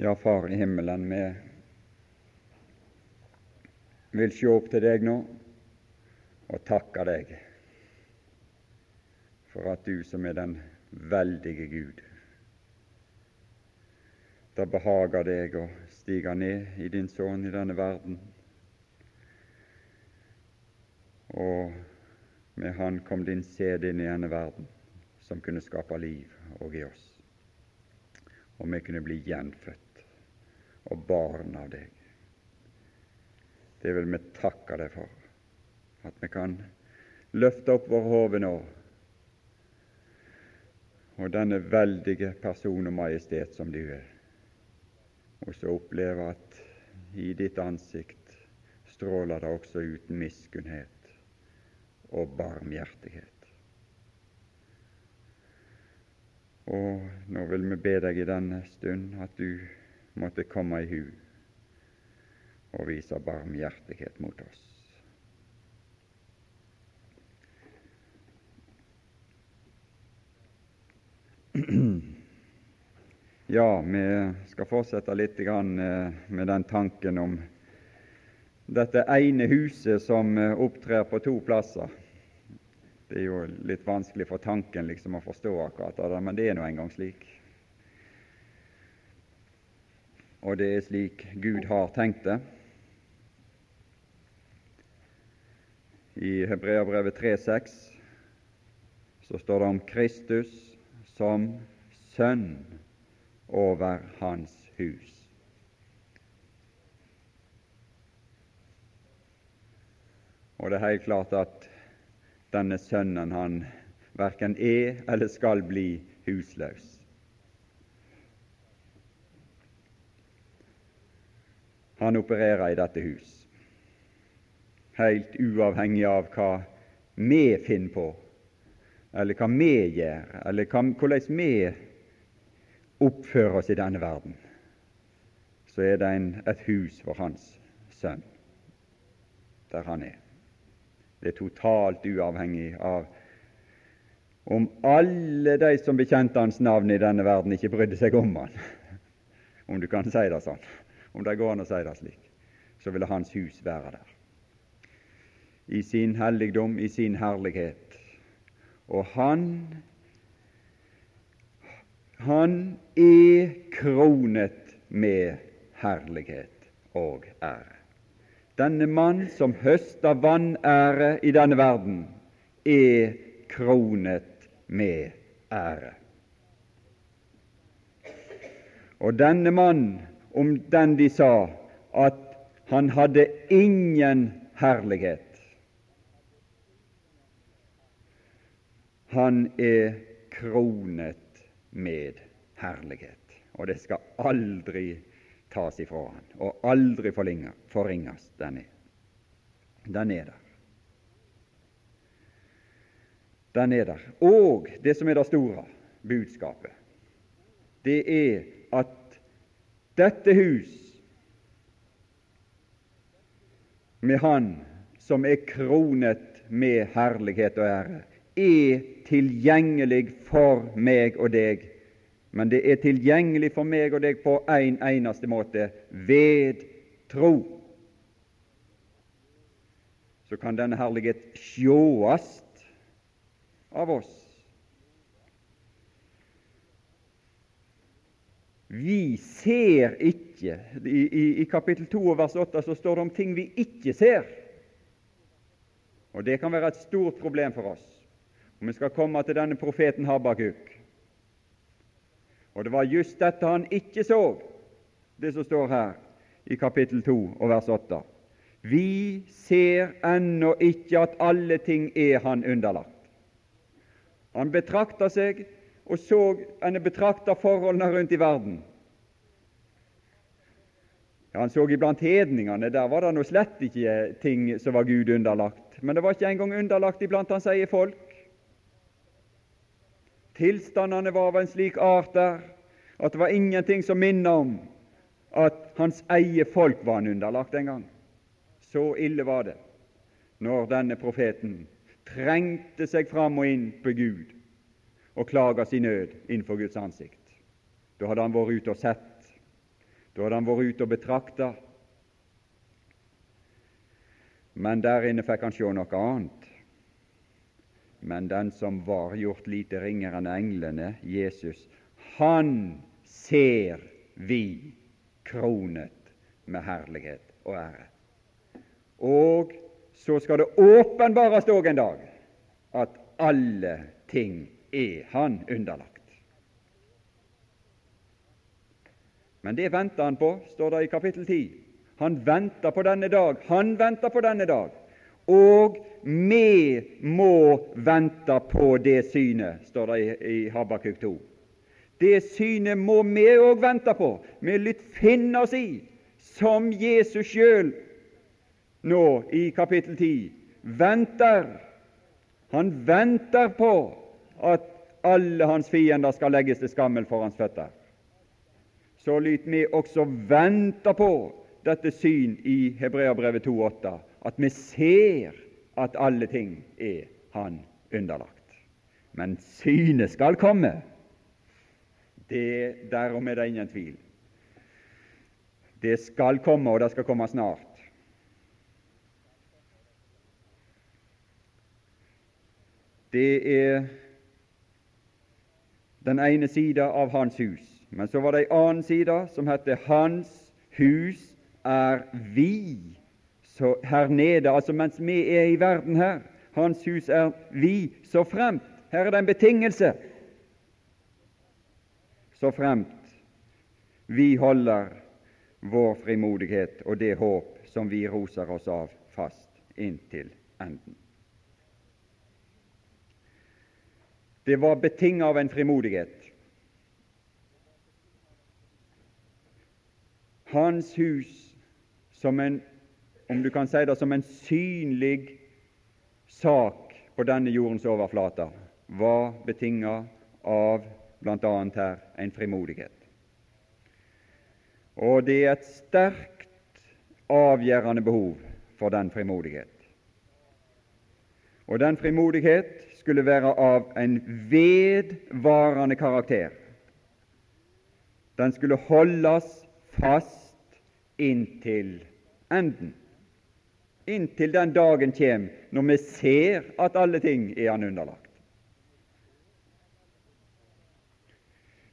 Ja, Far i himmelen, vi vil se opp til deg nå og takke deg for at du som er den veldige Gud, det behager deg å stige ned i din sønn i denne verden, og med han kom din sæd inn i denne verden, som kunne skape liv og i oss, og vi kunne bli gjenfødt og barn av deg. Det vil vi takke deg for, at vi kan løfte opp våre hoder nå og denne veldige person og majestet som du er, og så oppleve at i ditt ansikt stråler det også ut miskunnhet og barmhjertighet. Og nå vil vi be deg i denne stund at du måtte komme i hu og vise barmhjertighet mot oss. Ja, vi skal fortsette litt eh, med den tanken om dette ene huset som eh, opptrer på to plasser. Det er jo litt vanskelig for tanken liksom å forstå akkurat det, men det er nå engang slik og det er slik Gud har tenkt det. I Hebreabrevet 3,6 så står det om Kristus som sønn over hans hus. Og det er helt klart at denne sønnen han verken er eller skal bli husløs. Han opererer i dette hus, helt uavhengig av hva vi finner på, eller hva vi gjør, eller hvordan vi oppfører oss i denne verden, så er det en, et hus for hans sønn der han er. Det er totalt uavhengig av om alle de som bekjente hans navn i denne verden, ikke brydde seg om han, om du kan si det sånn om det går an å si det slik, så ville Hans hus være der. I sin helligdom, i sin herlighet. Og han han er kronet med herlighet og ære. Denne mann som høster vanære i denne verden, er kronet med ære. Og denne mann om den de sa at han hadde ingen herlighet. Han er kronet med herlighet, og det skal aldri tas ifra han, og aldri forringes. Den er. den er der. Den er der. Og det som er det store budskapet, det er at dette hus med Han som er kronet med herlighet og ære, er tilgjengelig for meg og deg. Men det er tilgjengelig for meg og deg på en eneste måte ved tro. Så kan denne herlighet sjåast av oss. Vi ser ikke I, i, i kapittel 2 og vers 8 så står det om ting vi ikke ser. Og Det kan være et stort problem for oss. om Vi skal komme til denne profeten Habakuk. Og Det var just dette han ikke så, det som står her i kapittel 2 og vers 8. Vi ser ennå ikke at alle ting er han underlagt. Han betrakter seg og så han betrakta forholdene rundt i verden. Ja, Han så iblant hedningene, der var det nå slett ikke ting som var Gud underlagt. Men det var ikke engang underlagt iblant hans eget folk. Tilstandene var av en slik art der at det var ingenting som minner om at hans eget folk var han underlagt en gang. Så ille var det når denne profeten trengte seg fram og inn på Gud og klaga sin nød innenfor Guds ansikt. Da hadde han vært ute og sett Da hadde han vært ute og betrakta, men der inne fikk han se noe annet. Men den som var gjort lite ringere enn englene, Jesus, han ser vi kronet med herlighet og ære. Og så skal det åpenbares òg en dag at alle ting er Han underlagt. Men det venter han på, står det i kapittel 10. Han venter på denne dag. Han venter på denne dag. Og vi må vente på det synet, står det i, Habakuk 2. Det synet må vi òg vente på. Vi lytt finne oss i, som Jesus sjøl nå i kapittel 10 venter. Han venter på at alle hans fiender skal legges til skammel for hans føtter så lyt vi også vente på dette syn i Hebreabrevet 2,8, at vi ser at alle ting er Han underlagt. Men synet skal komme. Det, derom er det ingen tvil. Det skal komme, og det skal komme snart. Det er den ene sida av Hans hus. Men så var det ei annen side som het 'Hans hus er vi'. Så her nede, altså mens vi er i verden her, Hans hus er vi, så fremt Her er det en betingelse. Så fremt vi holder vår frimodighet og det håp som vi roser oss av, fast inntil enden. Det var betinget av en frimodighet. Hans hus som en, om du kan si det, som en synlig sak på denne jordens overflate, var betinget av bl.a. her en frimodighet. Og det er et sterkt avgjørende behov for den frimodighet. Og den frimodighet skulle være av en vedvarende karakter. Den skulle holdes fast inntil enden. Inntil den dagen kommer når vi ser at alle ting er Han underlagt.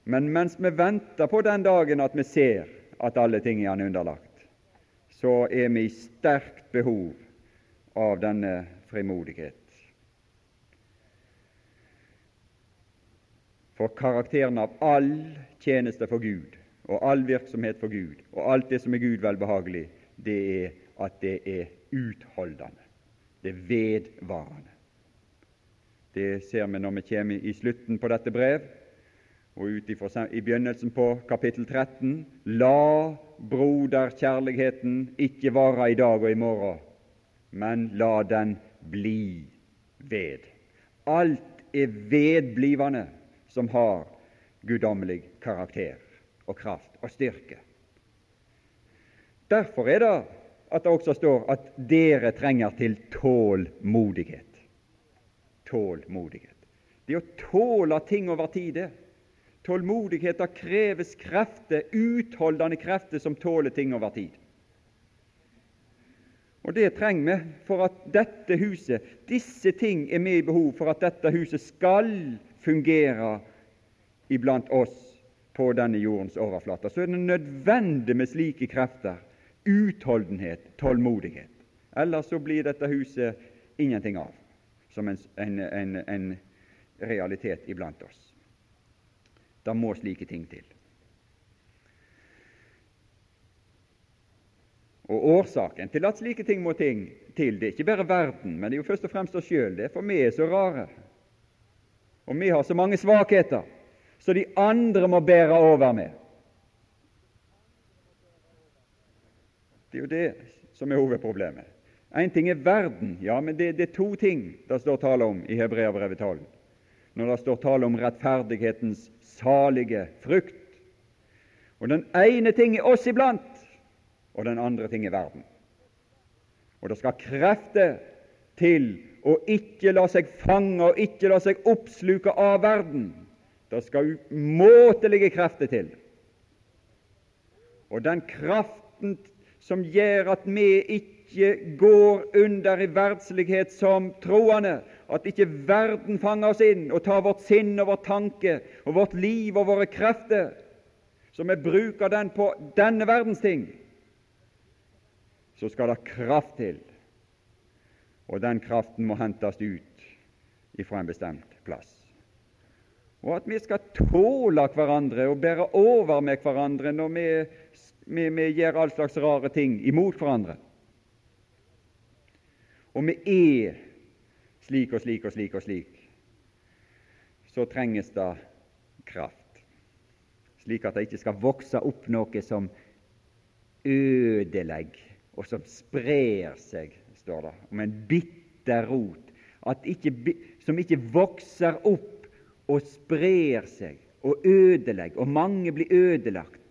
Men mens vi venter på den dagen at vi ser at alle ting er Han underlagt, så er vi i sterkt behov av denne frimodighet. For karakteren av all tjeneste for Gud og all virksomhet for Gud og alt det som er Gud velbehagelig, det er at det er utholdende. Det er vedvarende. Det ser vi når vi kommer i slutten på dette brev, og ut i begynnelsen på kapittel 13. La broderkjærligheten ikke vare i dag og i morgen, men la den bli ved. Alt er vedblivende som har guddommelig karakter og kraft og styrke. Derfor er det at det også står at dere trenger til tålmodighet. Tålmodighet. Det å tåle ting over tid, det. Tålmodighet det kreves krefter, utholdende krefter, som tåler ting over tid. Og Det trenger vi for at dette huset, disse ting er med i behov for at dette huset skal fungere iblant oss på denne jordens overflate, så er det nødvendig med slike krefter, utholdenhet, tålmodighet. Ellers så blir dette huset ingenting av som en, en, en realitet iblant oss. Da må slike ting til. Og Årsaken til at slike ting må ting til, det er ikke bare verden, men det er jo først og fremst oss sjøl. Det er for vi er så rare, og vi har så mange svakheter så de andre må bære over med. Det er jo det som er hovedproblemet. Én ting er verden, ja, men det, det, er to ting det står tale om i Hebreabrevet 12. Når det står tale om rettferdighetens salige frukt. Og Den ene ting er oss iblant, og den andre ting er verden. Og det skal krefter til å ikke la seg fange og ikke la seg oppsluke av verden det skal umåtelige krefter til Og den kraften som gjør at vi ikke går under i verdslighet som troende, at ikke verden fanger oss inn og tar vårt sinn og vår tanke og vårt liv og våre krefter, så vi bruker den på denne verdens ting, så skal det kraft til. Og den kraften må hentes ut ifra en bestemt plass. Og at vi skal tåle hverandre og bære over med hverandre når vi, vi, vi gjør all slags rare ting imot hverandre. Og vi er slik og slik og slik og slik, så trenges det kraft, slik at det ikke skal vokse opp noe som ødelegger, og som sprer seg, står det, om en bitter rot, ikke, som ikke vokser opp og sprer seg og ødelegger, og mange blir ødelagt.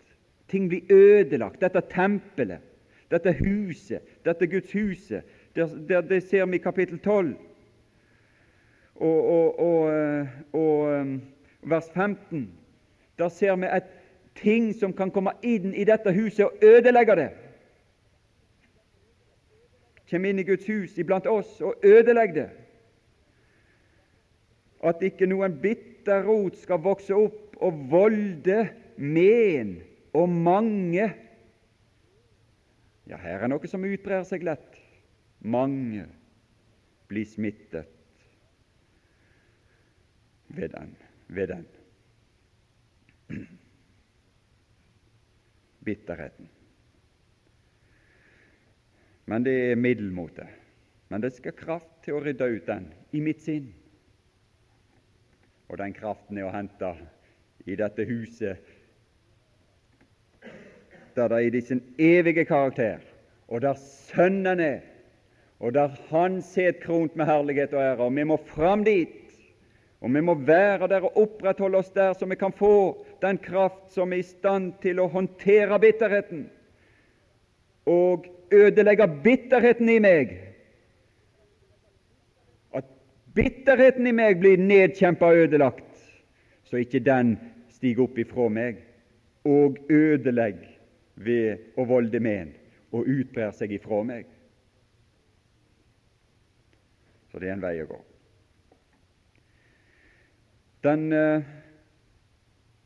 Ting blir ødelagt. Dette tempelet, dette huset, dette Guds huset, det, det ser vi i kapittel 12 og, og, og, eh, og um, vers 15. Der ser vi et ting som kan komme inn i dette huset og ødelegge det. Kommer inn i Guds hus iblant oss og ødelegger det. At ikke noen bitter rot skal vokse opp og volde men og mange. Ja, her er noe som utbrer seg lett. Mange blir smittet ved den. Ved den. Bitterheten. Men det er middelmåte. Men det skal kraft til å rydde ut den i mitt sinn. Og den kraften er å hente i dette huset, der det er i sin evige karakter, og der Sønnen er, og der Han sitter kront med herlighet og ære. Og vi må fram dit og vi må være der og opprettholde oss der, så vi kan få den kraft som er i stand til å håndtere bitterheten og ødelegge bitterheten i meg. At bitterheten i meg blir nedkjempa og ødelagt, så ikke den stiger opp ifra meg og ødelegger ved å volde men og utbrer seg ifra meg. Så det er en vei å gå. Den uh,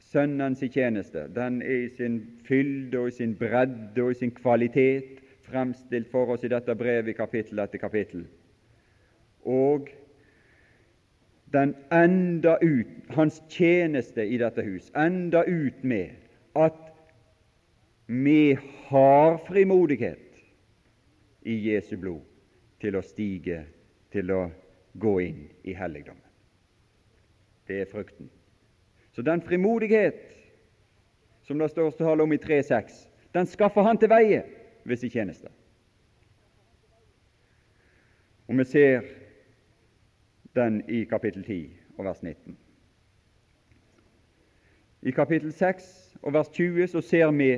Sønnens tjeneste den er i sin fylde og i sin bredde og i sin kvalitet fremstilt for oss i dette brevet i kapittel etter kapittel. Og den enda ut, hans tjeneste i dette hus, enda ut med at vi har frimodighet i Jesu blod til å stige, til å gå inn i helligdommen. Det er frukten. Så den frimodighet som det står tale om i 3.6, den skaffer han til veie ved sin tjeneste. Og vi ser den i kapittel 10 og vers 19. I kapittel 6 og vers 20 så ser vi,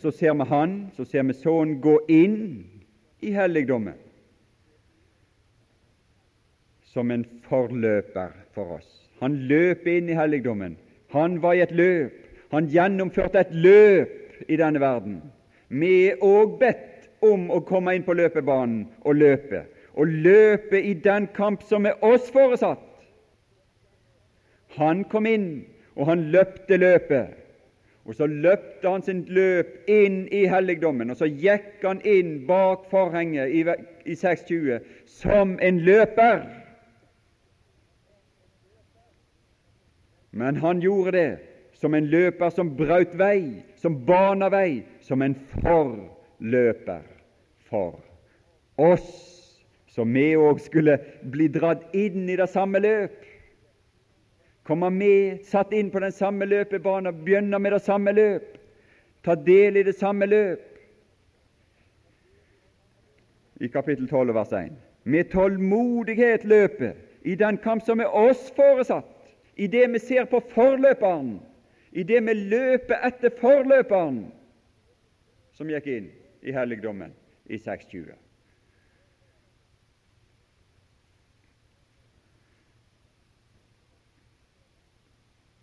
så ser vi Han, så ser vi Sønnen gå inn i helligdommen som en forløper for oss. Han løp inn i helligdommen. Han var i et løp. Han gjennomførte et løp i denne verden. Vi er òg bedt om å komme inn på løpebanen og løpe. Og løpe i den kamp som er oss foresatt. Han kom inn, og han løpte løpet. Og så løpte han sin løp inn i helligdommen, og så gikk han inn bak forhenget i 620 som en løper. Men han gjorde det som en løper som brøt vei, som bana vei, som en forløper for oss, som vi òg skulle bli dratt inn i det samme løp. Komme med, satt inn på den samme løpebanen, begynne med det samme løp, ta del i det samme løp. I kapittel 12 vers 1. Med tålmodighet løpe i den kamp som er oss foresatt i det vi ser på forløperen, i det vi løper etter forløperen, som gikk inn i helligdommen i 620.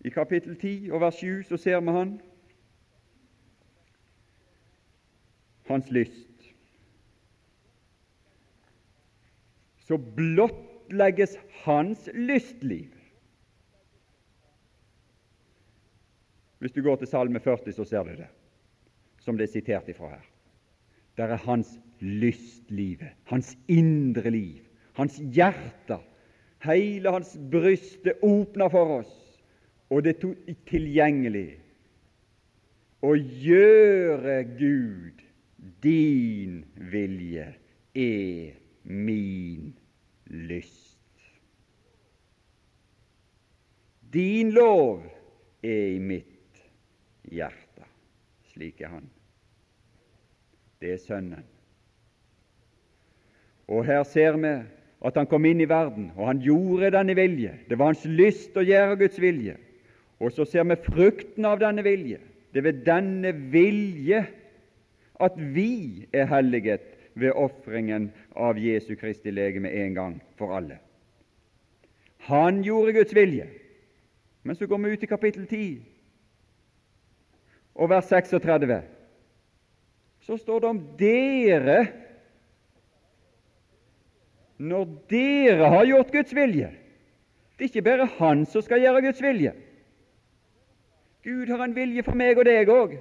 I kapittel 10 og vers 7 så ser vi han hans lyst, så blottlegges hans lystliv. Hvis du går til Salme 40, så ser du det, som det er sitert ifra her. Der er hans lystlivet, hans indre liv, hans hjerte. Hele hans bryst er åpna for oss, og det er tilgjengelig. Å gjøre Gud din vilje er min lyst. Din lov er i mitt hjerte. Slik er Han. Det er Sønnen. Og her ser vi at han kom inn i verden, og han gjorde denne vilje. Det var hans lyst å gjøre Guds vilje. Og så ser vi frukten av denne vilje. Det er ved denne vilje at vi er helliget ved ofringen av Jesu Kristi legeme en gang for alle. Han gjorde Guds vilje. Men så går vi ut i kapittel 10 og vers 36. Så står det om dere når dere har gjort Guds vilje. Det er ikke bare Han som skal gjøre Guds vilje. Gud har en vilje for meg og deg òg.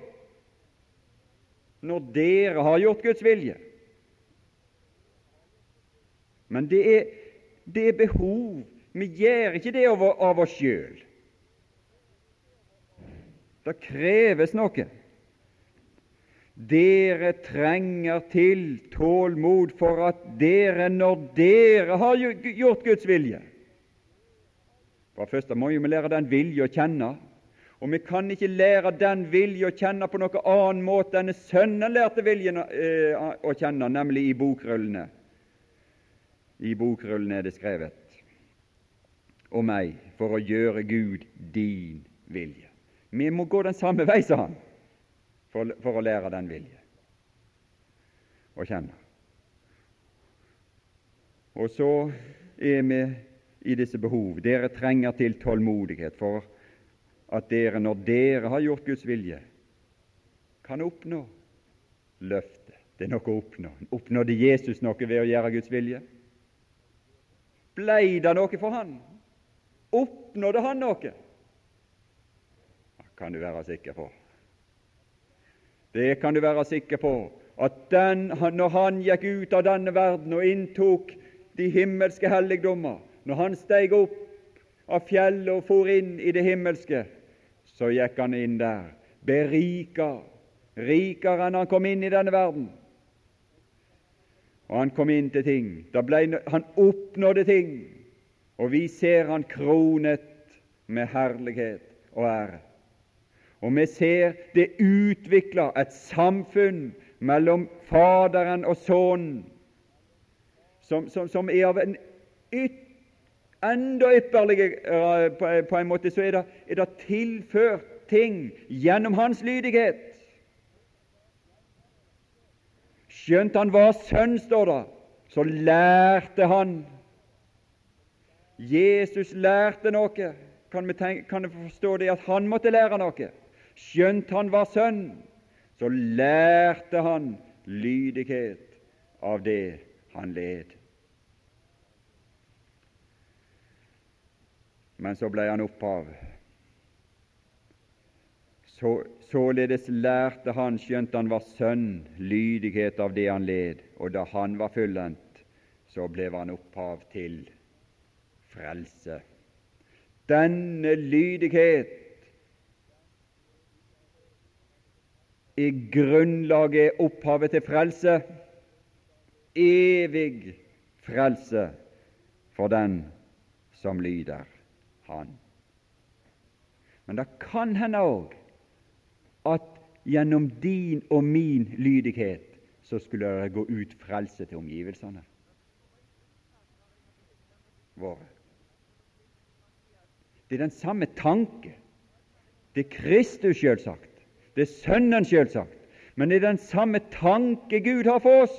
Når dere har gjort Guds vilje. Men det er, det er behov. Vi gjør ikke det av, oss sjøl. Det kreves noe. Dere trenger til tålmod for at dere, når dere har gjort Guds vilje For det første må vi lære den vilje å kjenne, og vi kan ikke lære den vilje å kjenne på noen annen måte enn Sønnen lærte viljen eh, å kjenne, nemlig i bokrullene. I bokrullene er det skrevet om meg for å gjøre Gud din vilje. Vi må gå den samme vei, sa han, for, for å lære den vilje å kjenne. Og så er vi i disse behov. Dere trenger til tålmodighet for at dere, når dere har gjort Guds vilje, kan oppnå løftet. Det er noe å oppnå. Oppnådde Jesus noe ved å gjøre Guds vilje? Blei det noe for han? Oppnådde han noe? Kan du være sikker på. Det kan du være sikker på, at den, når han gikk ut av denne verden og inntok de himmelske helligdommer, når han steg opp av fjellet og for inn i det himmelske, så gikk han inn der berika, rikere enn han kom inn i denne verden. Og han kom inn til ting. Ble, han oppnådde ting, og vi ser han kronet med herlighet og ære. Og vi ser det utvikler et samfunn mellom Faderen og Sønnen som, som, som, er av en ytterligere enda ypperligere på, på, en måte så er det, er det tilført ting gjennom hans lydighet. Skjønt han var sønn, står det, så lærte han. Jesus lærte noe. Kan vi, tenke, kan vi forstå det at han måtte lære noe? Skjønt han var sønn, så lærte han lydighet av det han led. Men så ble han opphav. Så, således lærte han, skjønt han var sønn, lydighet av det han led, og da han var fullendt, så ble han opphav til frelse. Denne lydighet i grunnlaget opphavet til frelse, evig frelse for den som lyder Han. Men det kan hende òg at gjennom din og min lydighet så skulle det gå ut frelse til omgivelsene våre. Det er den samme tanke. Det er Kristus, selvsagt. Det er Sønnen, selvsagt, men det er den samme tanke Gud har for oss.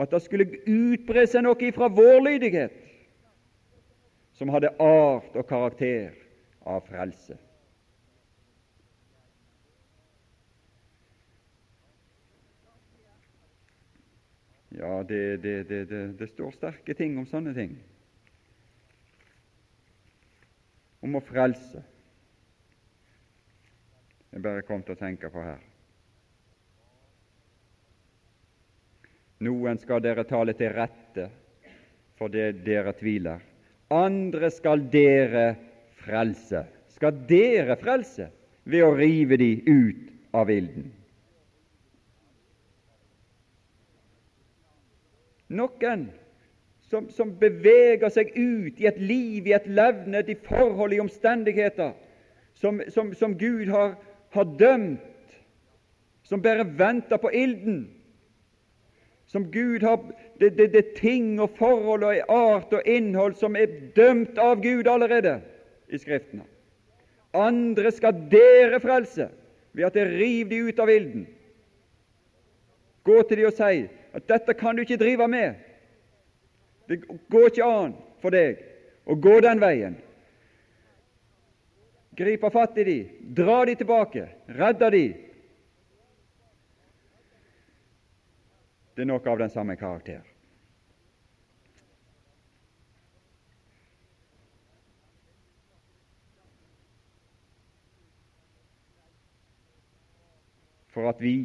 At det skulle utbre seg noe ifra vår lydighet som hadde art og karakter av frelse. Ja, det, det, det, det, står sterke ting om sånne ting. Om å frelse. Jeg bare kom til å tenke på her. Noen skal dere tale til rette for det dere tviler. Andre skal dere frelse. Skal dere frelse ved å rive de ut av ilden? Noen som, som, beveger seg ut i et liv, i et levnet, i forhold, i omstendigheter som, som, som Gud har, har, dømt, som bare venter på ilden. Som Gud har det, det, det ting og forhold og art og innhold som er dømt av Gud allerede i Skriftene. Andre skal dere frelse ved at dere river de ut av ilden. Gå til de og si at dette kan du ikke drive med. Det går ikke an for deg å gå den veien. Gripe fatt i de, drar de tilbake, redder de. Det er noe av den samme karakter. For at vi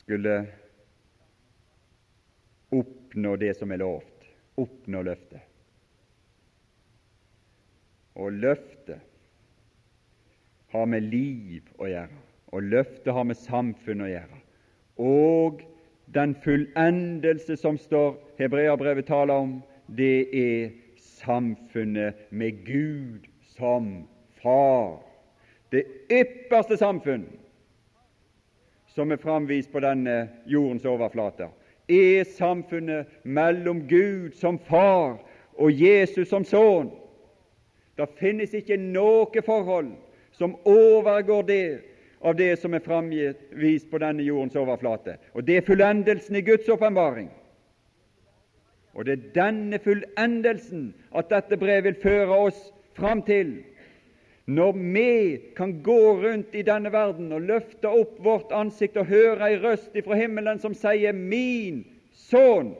skulle oppnå det som er lovt, oppnå løftet. Og løftet har med liv å gjøre, og løftet har med samfunn å gjøre. Og den fullendelse som står Hebreabrevet taler om, det er samfunnet med Gud som Far. Det ypperste samfunn som er framvist på denne jordens overflate er samfunnet mellom Gud som Far og Jesus som Sønn. Det finnes ikke noe forhold som overgår det av det som er framvist på denne jordens overflate. Og Det er fullendelsen i Guds åpenbaring. Og det er denne fullendelsen at dette brevet vil føre oss fram til når vi kan gå rundt i denne verden og løfte opp vårt ansikt og høre ei røst ifra himmelen som sier 'Min sønn'.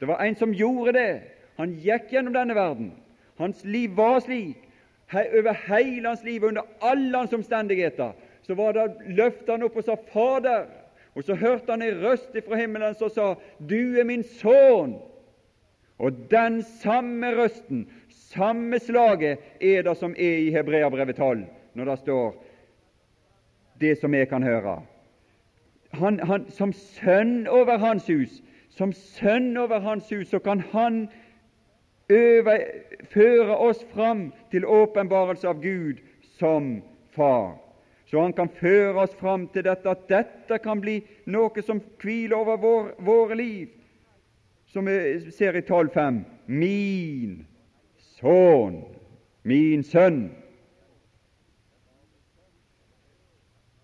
Det var en som gjorde det. Han gikk gjennom denne verden. Hans liv var slik. Over hele hans liv, under alle hans omstendigheter, så var det løftet han opp og sa 'Fader'. Og så hørte han en røst fra himmelen som sa 'Du er min sønn'. Og den samme røsten samme slaget er det som er i Hebreabrevet 12, når det står det som jeg kan høre. Han, han, som sønn over hans hus, som sønn over hans hus, så kan han øve, føre oss fram til åpenbarelse av Gud som Far. Så han kan føre oss fram til dette, at dette kan bli noe som hviler over vår, våre liv, som vi ser i 12.5. Min sønn, min sønn.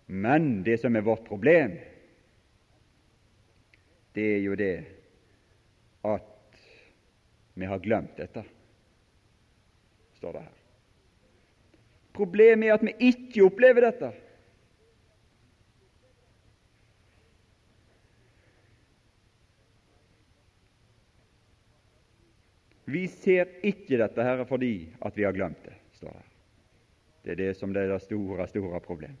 Men det som er vårt problem, det er jo det at vi har glemt dette, står det her. Problemet er at vi ikke opplever dette. Vi ser ikke dette her fordi at vi har glemt det, står det. Det er det som er det store, store problemet.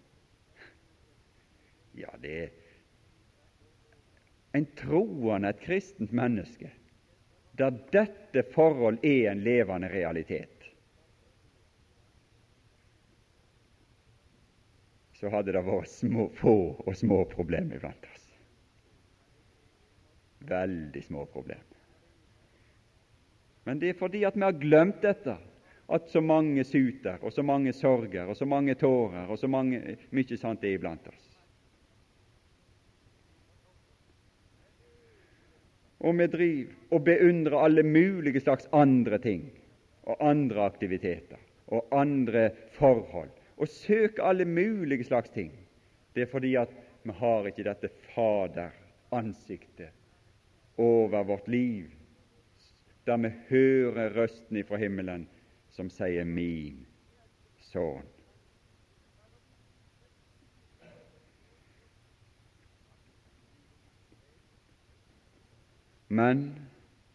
Ja, det er en troende, et kristent menneske, der dette forhold er en levende realitet. Så hadde det vært små, få og små problemer iblant oss. Veldig små problemer. Men det er fordi at vi har glemt dette, at så mange suter, og så mange sorger, og så mange tårer, og så mange, mye sant er iblant oss. Og vi driver og beundrer alle mulige slags andre ting og andre aktiviteter og andre forhold, og søker alle mulige slags ting. Det er fordi at vi har ikke dette Fader-ansiktet over vårt liv der vi hører røsten ifra himmelen som sier 'min sønn'. Men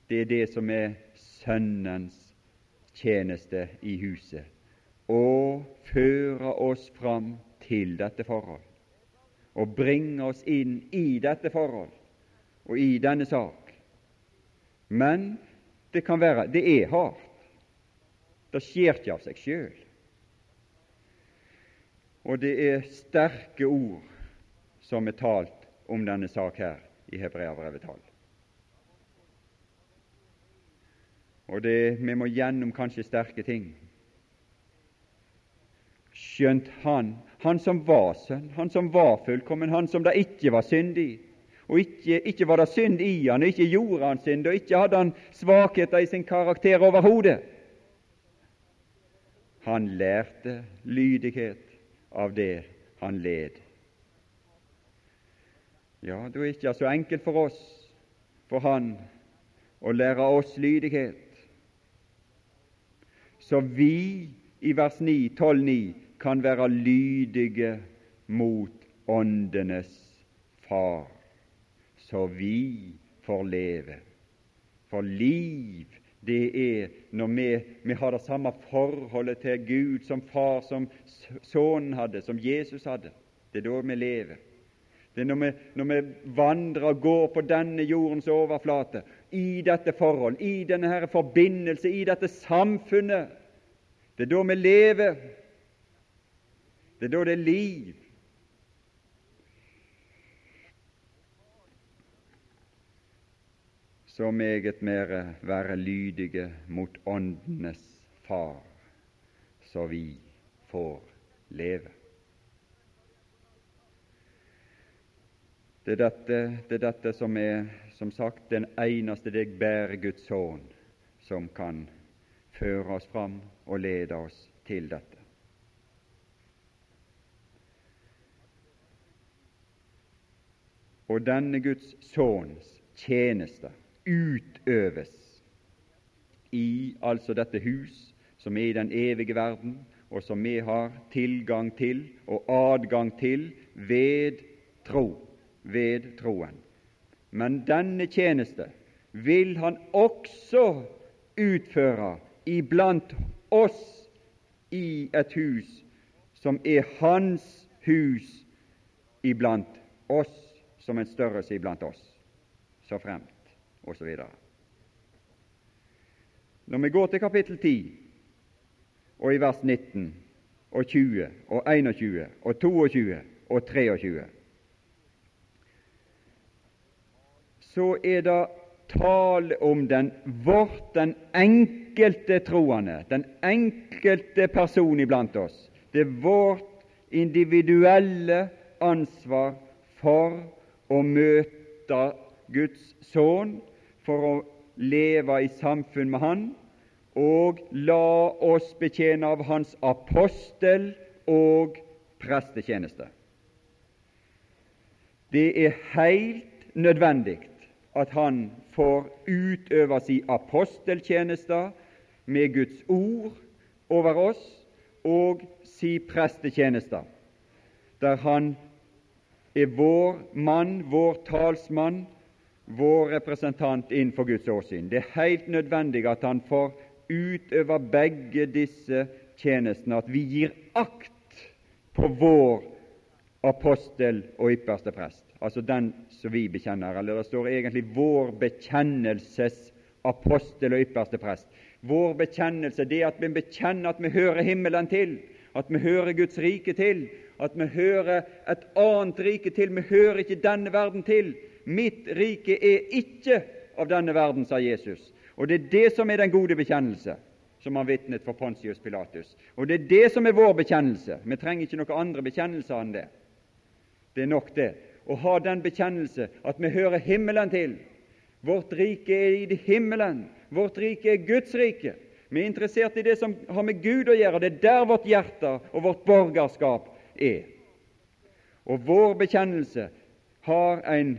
det er det som er Sønnens tjeneste i huset, å føre oss fram til dette forhold, og bringe oss inn i dette forhold og i denne sak. Men det kan være det er hardt. Det skjer ikke av seg sjøl. Og det er sterke ord som er talt om denne sak her i Hebreabrevet 12. Og det, vi må gjennom kanskje sterke ting. Skjønt han, han som var sønn, han som var fullkommen, han som det ikke var synd i, og ikke, ikke var det synd i han, og ikke gjorde han synd, og ikke hadde han svakheter i sin karakter overhodet. Han lærte lydighet av det han led. Ja, det er ikke så enkelt for oss, for han, å lære oss lydighet. Så vi i vers 9, 12,9 kan være lydige mot åndenes far, så vi får leve. For liv det er når vi, vi, har det samme forholdet til Gud som far, som sønnen hadde, som Jesus hadde. Det er da vi lever. Det er når vi, når vi vandrer og går på denne jordens overflate, i dette forhold, i denne her forbindelse, i dette samfunnet. Det er da vi lever. Det er da det er liv. så meget mere være lydige mot Åndenes Far, så vi får leve. Det er dette, det er dette som er, som sagt, den eneste deg bærer Guds sønn, som kan føre oss fram og lede oss til dette. Og denne Guds sønns tjeneste utøves i altså dette hus som er i den evige verden, og som vi har tilgang til og adgang til ved tro, ved troen. Men denne tjeneste vil han også utføre iblant oss i et hus som er hans hus iblant oss, som en størrelse iblant oss, så fremt osv. Når vi går til kapittel 10 og i vers 19 og 20 og 21 og 22 og 23, så er det tale om den vårt, den enkelte troende, den enkelte person iblant oss. Det er vårt individuelle ansvar for å møte Guds sønn for å leve i samfunn med Han, og la oss betjene av Hans apostel- og prestetjeneste. Det er helt nødvendig at han får utøve sin aposteltjeneste med Guds ord over oss og si prestetjeneste, der han er vår mann, vår talsmann, vår representant innenfor Guds åsyn. Det er helt nødvendig at han får utøve begge disse tjenestene, at vi gir akt på vår apostel og ypperste prest, altså den som vi bekjenner. Eller det står egentlig 'vår bekjennelses apostel og ypperste prest'. Vår bekjennelse det at vi bekjenner at vi hører himmelen til, at vi hører Guds rike til, at vi hører et annet rike til. Vi hører ikke denne verden til. Mitt rike er ikke av denne verden, sa Jesus. Og det er det som er den gode bekjennelse, som han vitnet for Pontius Pilatus. Og det er det som er vår bekjennelse. Vi trenger ikke noen andre bekjennelser enn det. Det er nok det. Å ha den bekjennelse at vi hører himmelen til. Vårt rike er i himmelen. Vårt rike er Guds rike. Vi er interessert i det som har med Gud å gjøre. Det er der vårt hjerte og vårt borgerskap er. Og vår bekjennelse har en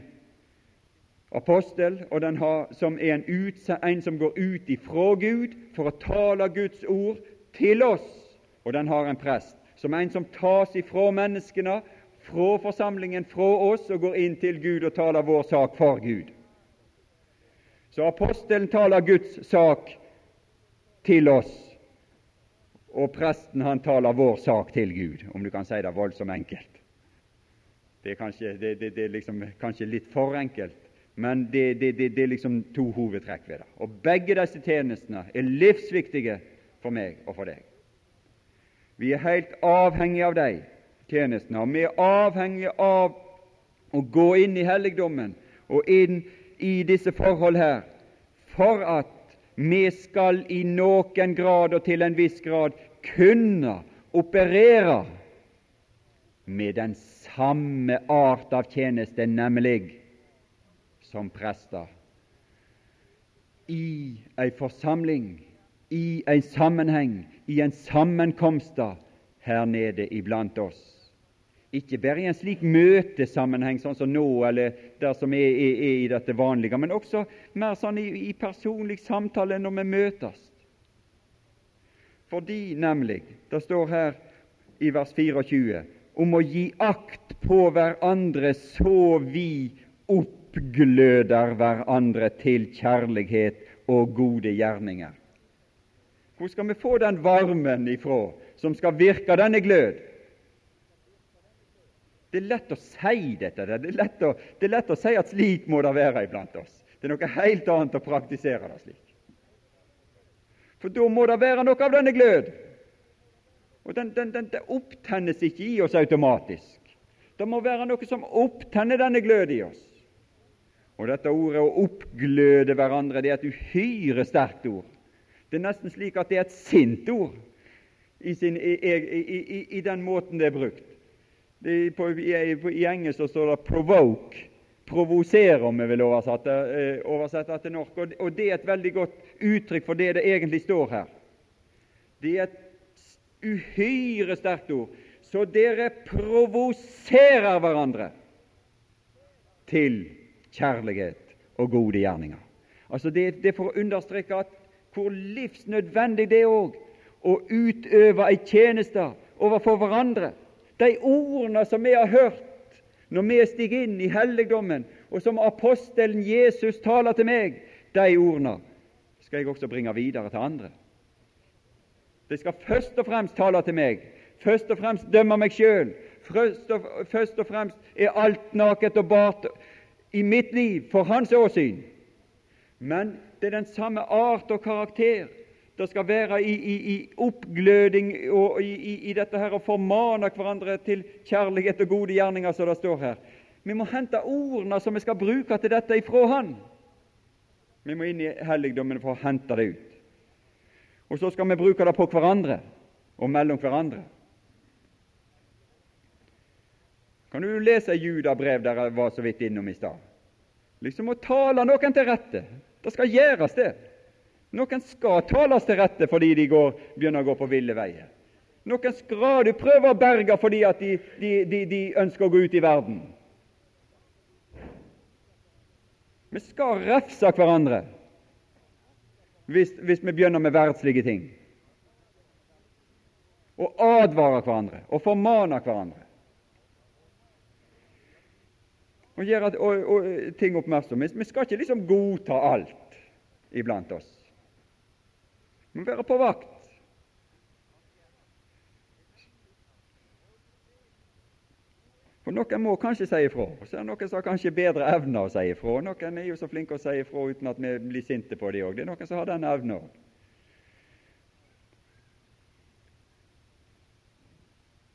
apostel, og den har, som er en, ut, en som går ut ifra Gud for å tale Guds ord til oss, og den har en prest, som en som tas ifra menneskene, fra forsamlingen, fra oss, og går inn til Gud og taler vår sak for Gud. Så apostelen taler Guds sak til oss, og presten han taler vår sak til Gud, om du kan si det voldsomt enkelt. Det er kanskje, det, det, det er liksom, kanskje litt for enkelt, men det, er liksom to hovedtrekk ved det. Og Begge disse tjenestene er livsviktige for meg og for deg. Vi er helt avhengige av de tjenestene, og vi er avhengige av å gå inn i helligdommen og inn i disse forhold her for at vi skal i noen grad og til en viss grad kunne operere med den samme art av tjeneste, nemlig som prester. I ei forsamling, i en sammenheng, i en sammenkomst her nede iblant oss. Ikke bare i en slik møtesammenheng, sånn som nå, eller der som er, er, er i dette vanlige, men også mer sånn i, i personlig samtale når vi møtes. Fordi nemlig, det står her i vers 24, om å gi akt på hverandre så vi oppgløder hverandre til kjærlighet og gode gjerninger. Hvor skal vi få den varmen ifra som skal virke denne glød? Det er lett å si dette. Det er å, det er lett å si at slik må det være iblant oss. Det er noe helt annet å praktisere det slik. For da må det være noe av denne glød. Og den, den, den, den opptennes ikke i oss automatisk. Det må være noe som opptenner denne glød i oss. Og dette ordet 'å oppgløde hverandre' det er et uhyre sterkt ord. Det er nesten slik at det er et sint ord i, sin, i, i, i den måten det er brukt. Det, på, i, I engelsk så står det 'provoke', provosere, om vi vil oversette, eh, oversette til norsk. Og, og, det er et veldig godt uttrykk for det det egentlig står her. Det er et uhyre sterkt ord. Så dere provoserer hverandre til kjærlighet og gode gjerninger. Altså Det, det er for å understreke at hvor livsnødvendig det er òg å utøve ei tjeneste overfor hverandre de ordene som vi har hørt når vi stiger inn i helligdommen, og som apostelen Jesus taler til meg, de ordene skal jeg også bringe videre til andre. De skal først og fremst tale til meg, først og fremst dømme meg sjøl. Først, og fremst er alt naket og bart i mitt liv for hans åsyn. Men det er den samme art og karakter det skal være i, i, i oppgløding og i, i, dette her å formane hverandre til kjærlighet og gode gjerninger, som det står her. Vi må hente ordene som vi skal bruke til dette ifra Han. Vi må inn i helligdommen for å hente det ut. Og så skal vi bruke det på hverandre og mellom hverandre. Kan du lese Judabrev der jeg var så vidt innom i stad? Liksom å tale noen til rette. Det skal gjøres, det. Noen skal tales til rette fordi de går, begynner å gå på ville veier. Noen skal du prøve å berge fordi at de, de, de, de ønsker å gå ut i verden. Vi skal refse hverandre hvis, hvis vi begynner med verdslige ting. Og advare hverandre og formane hverandre. Og gjøre ting oppmerksom. Vi skal ikke liksom godta alt iblant oss må være på vakt. For Noen må kanskje si ifra, og så er det noen som har kanskje bedre evner å si ifra. Noen er jo så flinke å si ifra uten at vi blir sinte på dem òg. Det er noen som har den evna òg.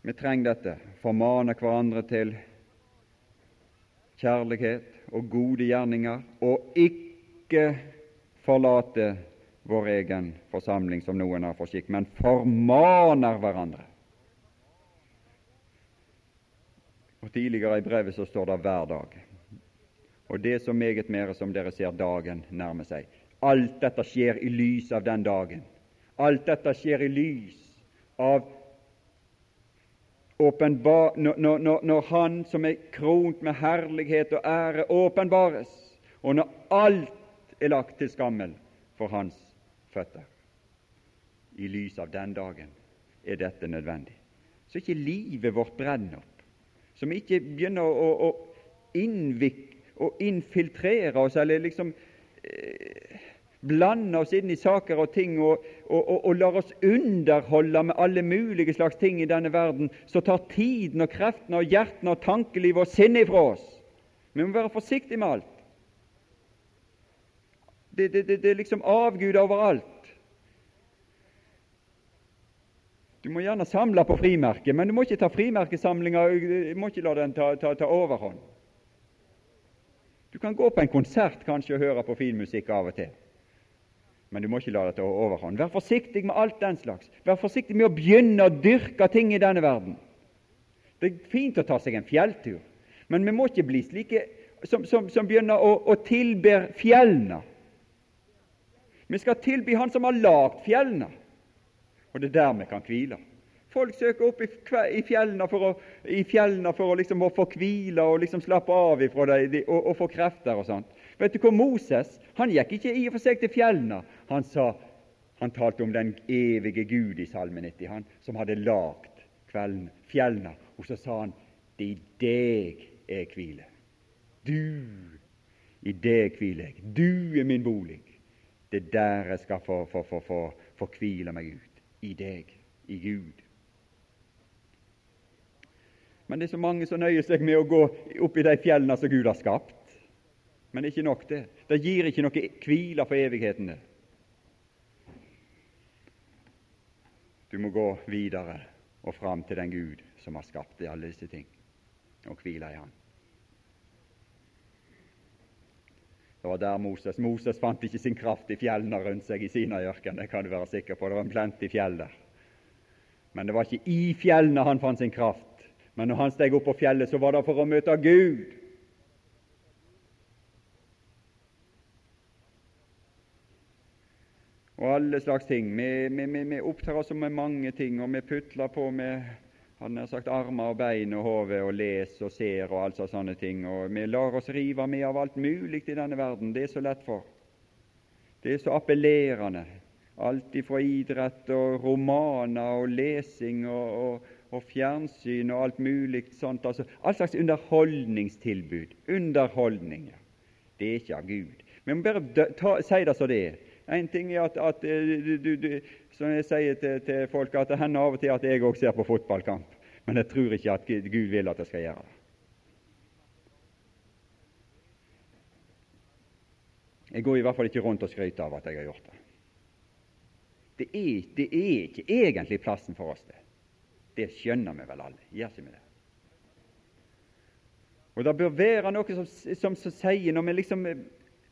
Vi trenger dette. Formane hverandre til kjærlighet og gode gjerninger, og ikke forlate vår egen forsamling, som noen har for skikk, men formaner hverandre. Og Tidligere i brevet så står det 'hver dag'. Og det er så meget mer som dere ser dagen nærme seg. Alt dette skjer i lys av den dagen. Alt dette skjer i lys av åpenbar, når, når, når Han som er kront med herlighet og ære, åpenbares, og når alt er lagt til skammel for Hans føtter. I lys av den dagen er dette nødvendig. Så ikke livet vårt brenner opp, så vi ikke begynner å, å innvik, og infiltrere oss eller liksom eh, blande oss inn i saker og ting og, og, og, og lar oss underholde med alle mulige slags ting i denne verden, så tar tiden og kreftene og hjertene og tankelivet og sinnet ifra oss. Vi må være forsiktige med alt. Det, det, det, det er liksom avgud overalt. Du må gjerne samle på frimerket, men du må ikke ta frimerkesamlinga Du må ikke la den ta, ta, ta, overhånd. Du kan gå på en konsert kanskje og høre på fin musikk av og til, men du må ikke la det ta overhånd. Vær forsiktig med alt den slags. Vær forsiktig med å begynne å dyrke ting i denne verden. Det er fint å ta seg en fjelltur, men vi må ikke bli slike som, som, som begynner å, å tilbe fjellene. Vi skal tilby Han som har lagd fjellene, og det er der vi kan hvile. Folk søker opp i fjellene for å, fjellene for å, liksom, å få hvile og liksom slappe av ifra det, og, og få krefter og sånt. Vet du hvor Moses han gikk ikke i og for seg til fjellene. Han sa, han talte om den evige Gud i Salme 90, han som hadde lagd fjellene. Og så sa han det i deg er hvile. Du, i deg hviler jeg. Du er min bolig. Det er der jeg skal få, få, få, få, få hvile meg ut. I deg, i Gud. Men det er så mange som nøyer seg med å gå opp i de fjellene som Gud har skapt. Men det er ikke nok, det. Det gir ikke noe hvile for evigheten. det. Du må gå videre og fram til den Gud som har skapt alle disse ting, og hvile i Han. Det var der Moses Moses fant ikke sin kraft i fjellene rundt seg i Sinaiørkenen, det kan du være sikker på. Det var en plenty fjell der. Men det var ikke i fjellene han fant sin kraft. Men når han steg opp på fjellet, så var det for å møte Gud. Og alle slags ting. Vi, vi, vi, vi opptar oss med mange ting, og vi putler på med hadde nær sagt armer og bein og hode og les og ser og alt sånne ting. Og vi lar oss rive med av alt mulig i denne verden. Det er så lett for. Det er så appellerende. Alt ifra idrett og romaner og lesing og, og, og fjernsyn og alt mulig sånt. Altså, all slags underholdningstilbud. Underholdninger. Det er ikke av Gud. Vi må bare ta, si det som det er. En ting er at, at du, du, du, som jeg sier til, til folk, at det hender av og til at jeg òg ser på fotballkamp men jeg tror ikke at Gud vil at jeg skal gjøre det. Jeg går i hvert fall ikke rundt og skryter av at jeg har gjort det. Det er, det er ikke egentlig plassen for oss, det. Det skjønner vi vel alle, gjør ikke vi det? Og Det bør være noe som, som, som sier, når vi liksom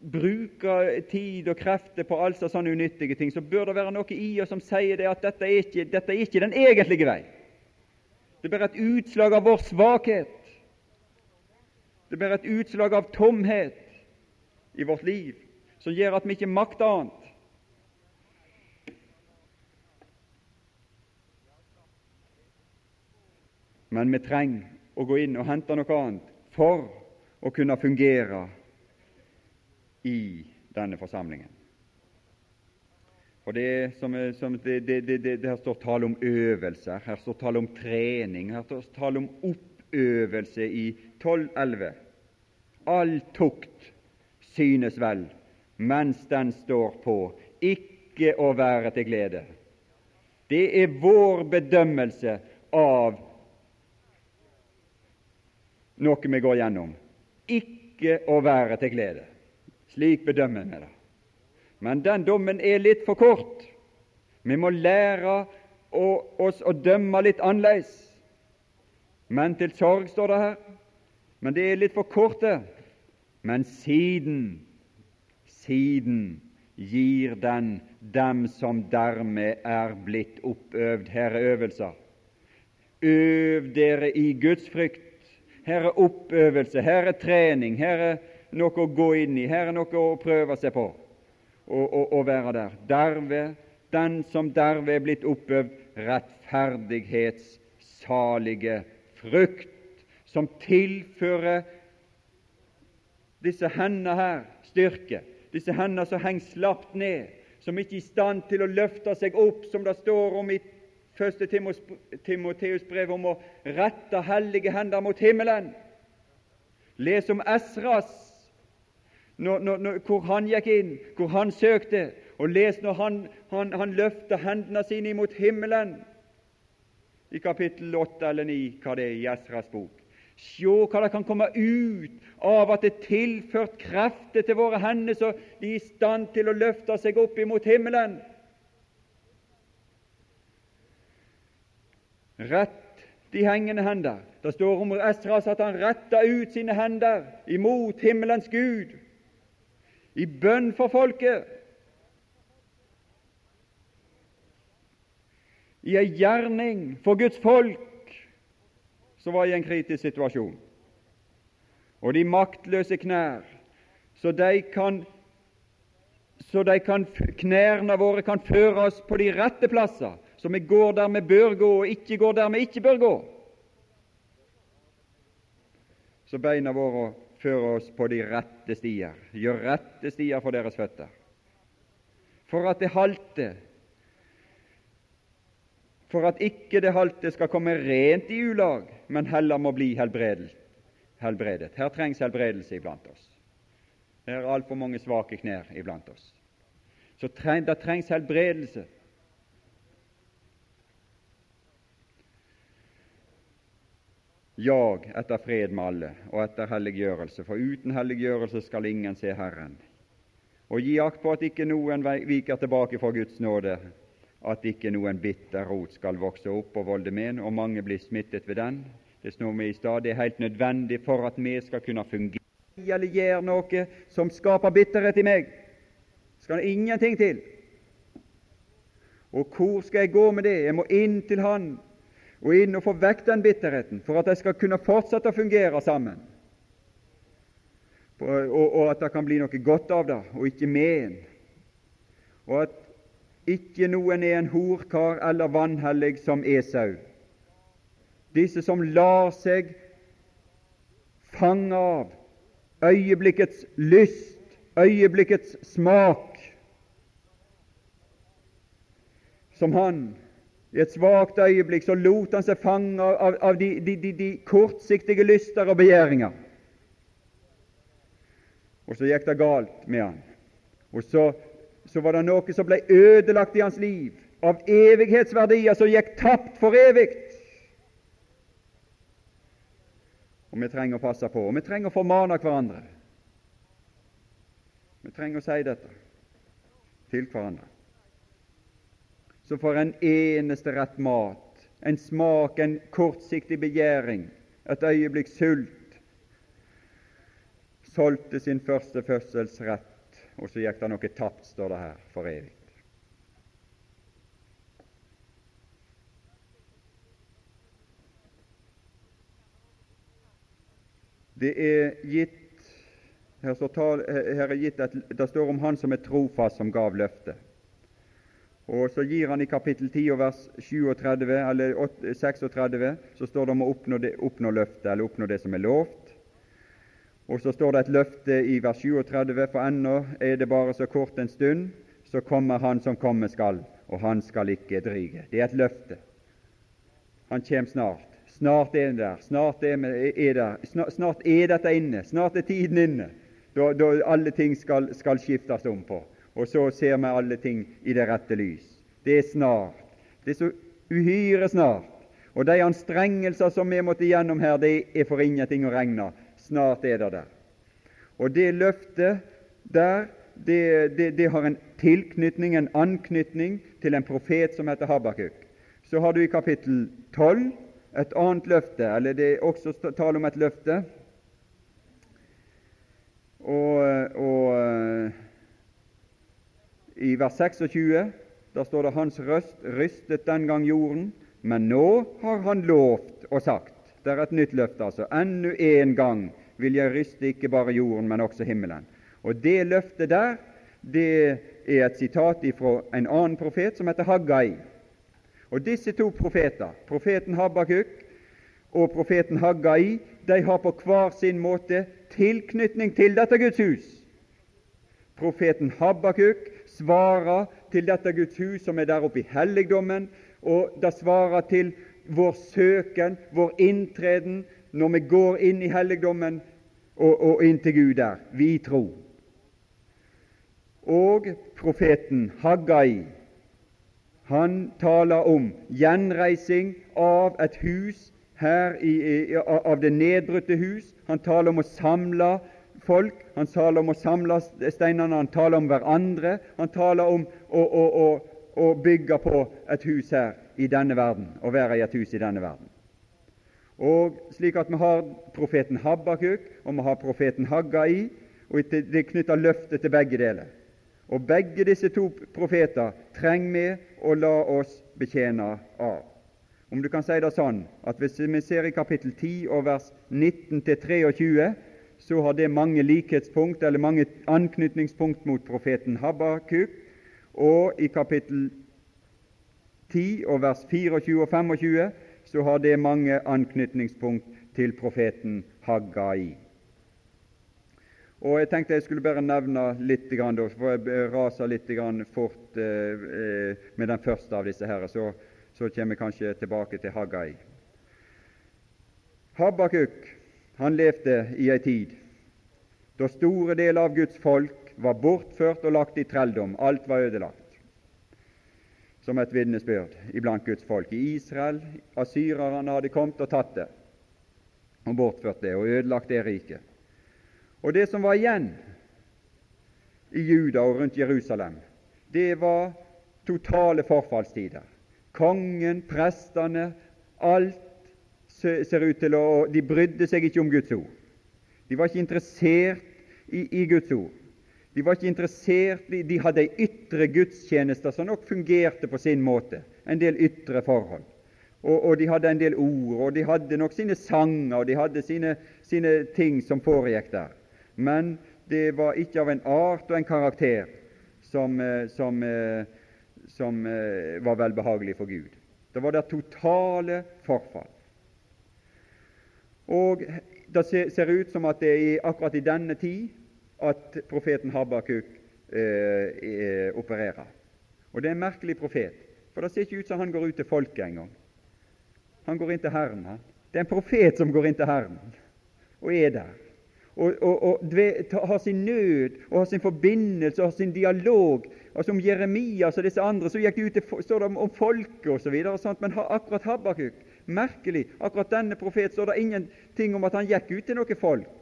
bruker tid og krefter på alt sånne unyttige ting, så bør det være noe i oss som sier det at dette er ikke, dette er ikke den egentlige vei. Det blir et utslag av vår svakhet. Det blir et utslag av tomhet i vårt liv som gjør at vi ikke makter annet. Men vi trenger å gå inn og hente noe annet for å kunne fungere i denne forsamlingen. Og det, som, som det, det, Her står tale om øvelser, her står tale om trening, her står tale om oppøvelse i 12.11. All tukt synes vel mens den står på, ikke å være til glede. Det er vår bedømmelse av noe vi går gjennom. Ikke å være til glede. Slik bedømmer vi det. Men den dommen er litt for kort. Vi må lære oss å dømme litt annerledes. Men til sorg, står det her. Men det er litt for kort, det. Men siden, siden gir den dem som dermed er blitt oppøvd. Her er øvelser. Øv dere i Guds frykt. Her er oppøvelse, her er trening, her er noe å gå inn i, her er noe å prøve seg på å, å, være der. Derved, den som derved er blitt oppøvd rettferdighetssalige frukt, som tilfører disse hendene her styrke, disse hendene som henger slapt ned, som ikke er i stand til å løfte seg opp, som det står om i første Timoteus brev, om å rette hellige hender mot himmelen. Les om Esras når, når, hvor han gikk inn, hvor han søkte. Og les når han, han, han løfter hendene sine imot himmelen i kapittel 8 eller 9, hva det er i Esras bok. Se hva det kan komme ut av at det er tilført krefter til våre hender, så de er i stand til å løfte seg opp imot himmelen. Rett de hengende hender. Det står om Esras at han retta ut sine hender imot himmelens Gud, i bønn for folket. I ei gjerning for Guds folk som var i en kritisk situasjon. Og de maktløse knær, så de kan så de kan, knærne våre kan føre oss på de rette plasser, så vi går der vi bør gå, og ikke går der vi ikke bør gå. Så beina våre fører oss på de rette stier, gjør rette stier for deres føtter. For at det halte, for at ikke det halte skal komme rent i ulag, men heller må bli helbredet. Her trengs helbredelse iblant oss. Det er altfor mange svake knær iblant oss. Så treng, det trengs helbredelse. Jag etter fred med alle og etter helliggjørelse, for uten helliggjørelse skal ingen se Herren. Og gi akt på at ikke noen viker tilbake for Guds nåde, at ikke noen bitter rot skal vokse opp og volde men, og mange blir smittet ved den. Det snår vi i stad. Det er helt nødvendig for at vi skal kunne fungere eller gjøre noe som skaper bitterhet i meg. Skal det ingenting til. Og hvor skal jeg gå med det? Jeg må inn til Han og inn og få vekk den bitterheten for at de skal kunne fortsette å fungere sammen, og, og at det kan bli noe godt av det, og ikke en, og at ikke noen er en horkar eller vanhellig som Esau. Disse som lar seg fange av øyeblikkets lyst, øyeblikkets smak, som han i et svakt øyeblikk så lot han seg fange av, av de, de, de, de, kortsiktige lyster og begjæringer. Og så gikk det galt med han. Og så, så var det noe som ble ødelagt i hans liv, av evighetsverdier som gikk tapt for evig. Og vi trenger å passe på, og vi trenger å formane hverandre. Vi trenger å si dette til hverandre så får en eneste rett mat, en smak, en kortsiktig begjæring, et øyeblikks sult, solgte sin første fødselsrett, og så gikk det noe tapt, står det her, for evig. Det er gitt her, står, her er gitt et, det står om Han som er trofast, som gav løftet. Og så gir han i kapittel 10 og vers 37, eller 36 så står det om å oppnå, det, oppnå løftet, eller oppnå det som er lovt. Og så står det et løfte i vers 37, for ennå er det bare så kort en stund, så kommer Han som komme skal, og han skal ikke drige. Det er et løfte. Han kommer snart. Snart er han der. Snart er, er der. Snart, snart, er dette inne. Snart er tiden inne, da, da alle ting skal, skal skiftes om på og så ser vi alle ting i det rette lys. Det er snart. Det er så uhyre snart. Og de anstrengelser som vi måtte gjennom her, det er for ingenting å regne. Snart er det der. Og det løftet der, det, det, det har en tilknytning, en anknytning, til en profet som heter Habakuk. Så har du i kapittel 12 et annet løfte, eller det er også tale om et løfte. Og, og i vers 26 der står det 'Hans røst rystet den gang jorden', men nå har han lovt og sagt Det er et nytt løfte, altså. Ennu en gang vil jeg ryste ikke bare jorden, men også himmelen. Og Det løftet der det er et sitat fra en annen profet som heter Haggai. Og Disse to profeter, profeten Habakuk og profeten Haggai, de har på hver sin måte tilknytning til dette Guds hus. Profeten Habakuk svarer til dette Guds hus som er der oppe i helligdommen, og det svarer til vår søken, vår inntreden, når vi går inn i helligdommen og, og inn til Gud der. Vi tror. Og profeten Haggai, han taler om gjenreising av et hus her i, i, av det nedbrutte hus. Han taler om å samle folk, han taler om å samle steinene, han taler om hverandre. Han taler om å, å, å, å bygge på et hus her i denne verden, å være i et hus i denne verden. Og Slik at vi har profeten Habakuk og vi har profeten Haggai, og det knytter løftet til begge deler. Og Begge disse to profeter trenger vi å la oss betjene av. Om du kan si det sånn at Hvis vi ser i kapittel 10 og vers 19-23, så har det mange likhetspunkt eller mange anknytningspunkt mot profeten Habakuk. Og i kapittel 10 og vers 24 og 25 så har det mange anknytningspunkt til profeten Haggai. Og Jeg tenkte jeg skulle bare nevne litt, for jeg raser litt fort eh, med den første av disse her, så, så kommer jeg kanskje tilbake til Haggai. Habakuk han levde i ei tid da store deler av Guds folk var bortført og lagt i trelldom. Alt var ødelagt som et vitnesbyrd iblant Guds folk. I Israel asyrerne hadde kommet og tatt det og bortført det og ødelagt det riket. Og det som var igjen i Juda og rundt Jerusalem, det var totale forfallstider. Kongen, prestene, alt ser ut til å De brydde seg ikke om Guds ord. De var ikke interessert i, i Guds ord. De var ikke interessert, de hadde ei ytre gudstjeneste som nok fungerte på sin måte, en del ytre forhold. Og, og, de hadde en del ord, og de hadde nok sine sanger, og de hadde sine, sine ting som foregikk der. Men det var ikke av en art og en karakter som, eh, som, eh, som eh, var velbehagelig for Gud. Det var det totale forfall. Og det ser ut som at det er akkurat i denne tid at profeten Habakuk eh, eh, opererer. Og det er en merkelig profet, for det ser ikke ut som han går ut til folket engang. Han går inn til Herren. Han. Det er en profet som går inn til Herren og er der. Og, og, og har sin nød og har sin forbindelse og har sin dialog. Altså Om Jeremias og disse andre så gikk de ut til, står det om folket osv. Men akkurat Habakuk Merkelig. Akkurat denne profet står det ingenting om at han gikk ut til noe folk.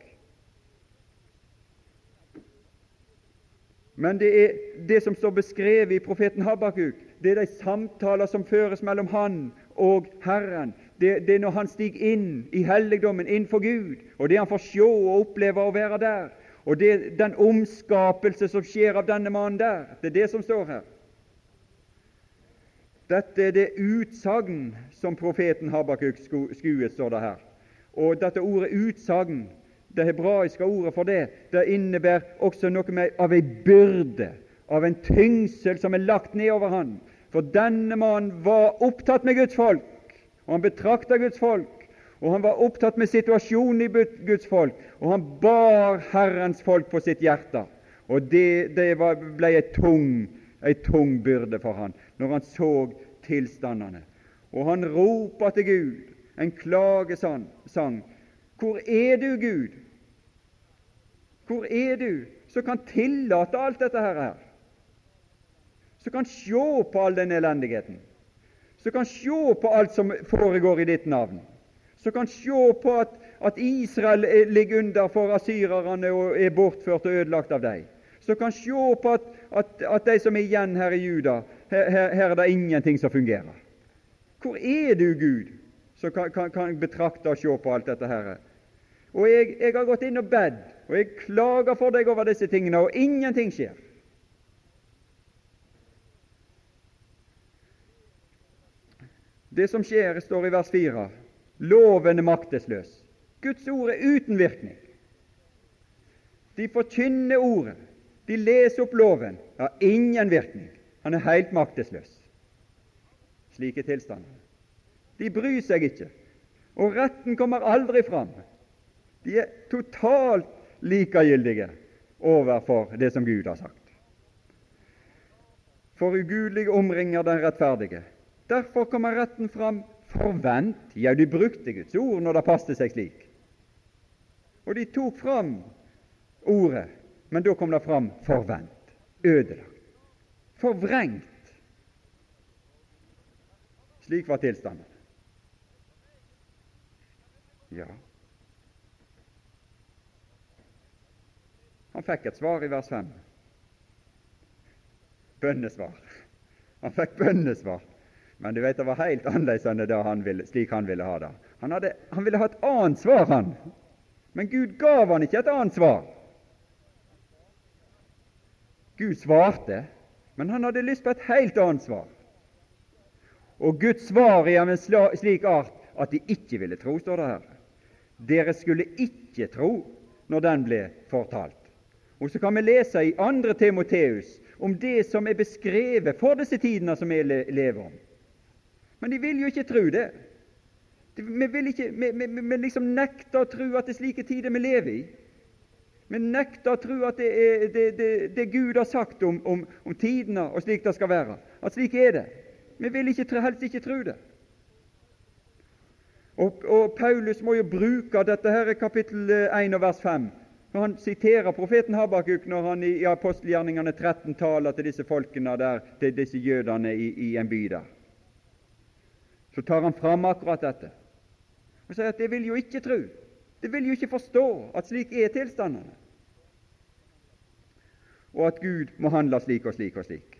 Men det er det som står beskrevet i profeten Habakuk, det er de samtaler som føres mellom han og Herren. Det, det er når han stiger inn i helligdommen, inn for Gud, og det han får se og oppleve å være der. Og det er den omskapelse som skjer av denne mannen der. Det er det som står her. Dette er det utsagn som profeten Habakuk skuet, står det her. Og dette ordet utsagn det hebraiske ordet for det det innebærer også noe med, av ei byrde, av en tyngsel som er lagt nedover han. For denne mannen var opptatt med Guds folk, og han betrakta Guds folk. Og han var opptatt med situasjonen i Guds folk, og han bar Herrens folk på sitt hjerte. Og det, det var, ble ei tung, tung byrde for han når han så tilstandene. Og han ropa til Gud en klagesang. Hvor er du, Gud? Hvor er du som kan tillate alt dette her? Som kan se på all den elendigheten? Som kan se på alt som foregår i ditt navn? Som kan se på at, at Israel ligger under for asyrerne og er bortført og ødelagt av dem? Som kan se på at, at, at, de som er igjen her i Juda, her, her, her er det ingenting som fungerer? Hvor er du, Gud, som kan, kan, kan betrakte og se på alt dette her? Og jeg, jeg har gått inn og bedt, og jeg klager for deg over disse tingene, og ingenting skjer. Det som skjer, står i vers 4. Loven er maktesløs. Guds ord er uten virkning. De forkynner ordet, de leser opp loven. Har ingen virkning. Han er helt maktesløs. Slike tilstander. De bryr seg ikke, og retten kommer aldri fram. De er totalt likegyldige overfor det som Gud har sagt. For ugudelige omringer den rettferdige. Derfor kommer retten fram forvent. Ja, de brukte Guds ord når det passet seg slik. Og de tok fram ordet, men da kom det fram forvent. ødelagt, forvrengt. Slik var tilstanden. Ja, Han fikk et svar i vers 5. Bønnesvar. Han fikk bønnesvar. Men du vet, det var helt annerledes enn det han ville, slik han ville ha det. Han, hadde, han ville ha et annet svar, han. Men Gud gav han ikke et annet svar. Gud svarte, men han hadde lyst på et helt annet svar. Og Guds svar er av en slik art at de ikke ville tro, står det her. Dere skulle ikke tro når den ble fortalt. Og så kan vi lese i 2. Timoteus om det som er beskrevet for disse tidene som vi lever om. Men de vil jo ikke tro det. Vi, vil ikke, vi, vi, vi liksom nekter å tro at det er slike tider vi lever i. Vi nekter å tro at det er det, det, det Gud har sagt om, om, om, tidene og slik det skal være. At slik er det. Vi vil ikke, helst ikke tro det. Og, og Paulus må jo bruke dette her i kapittel 1 og vers 5 når han siterer profeten Habakuk når han i, i apostelgjerningene 13 taler til disse folkene der, til disse jødene i, i en by der, så tar han fram akkurat dette og sier at det vil jo ikke tro. Det vil jo ikke forstå at slik er tilstandene, og at Gud må handle slik og slik og slik.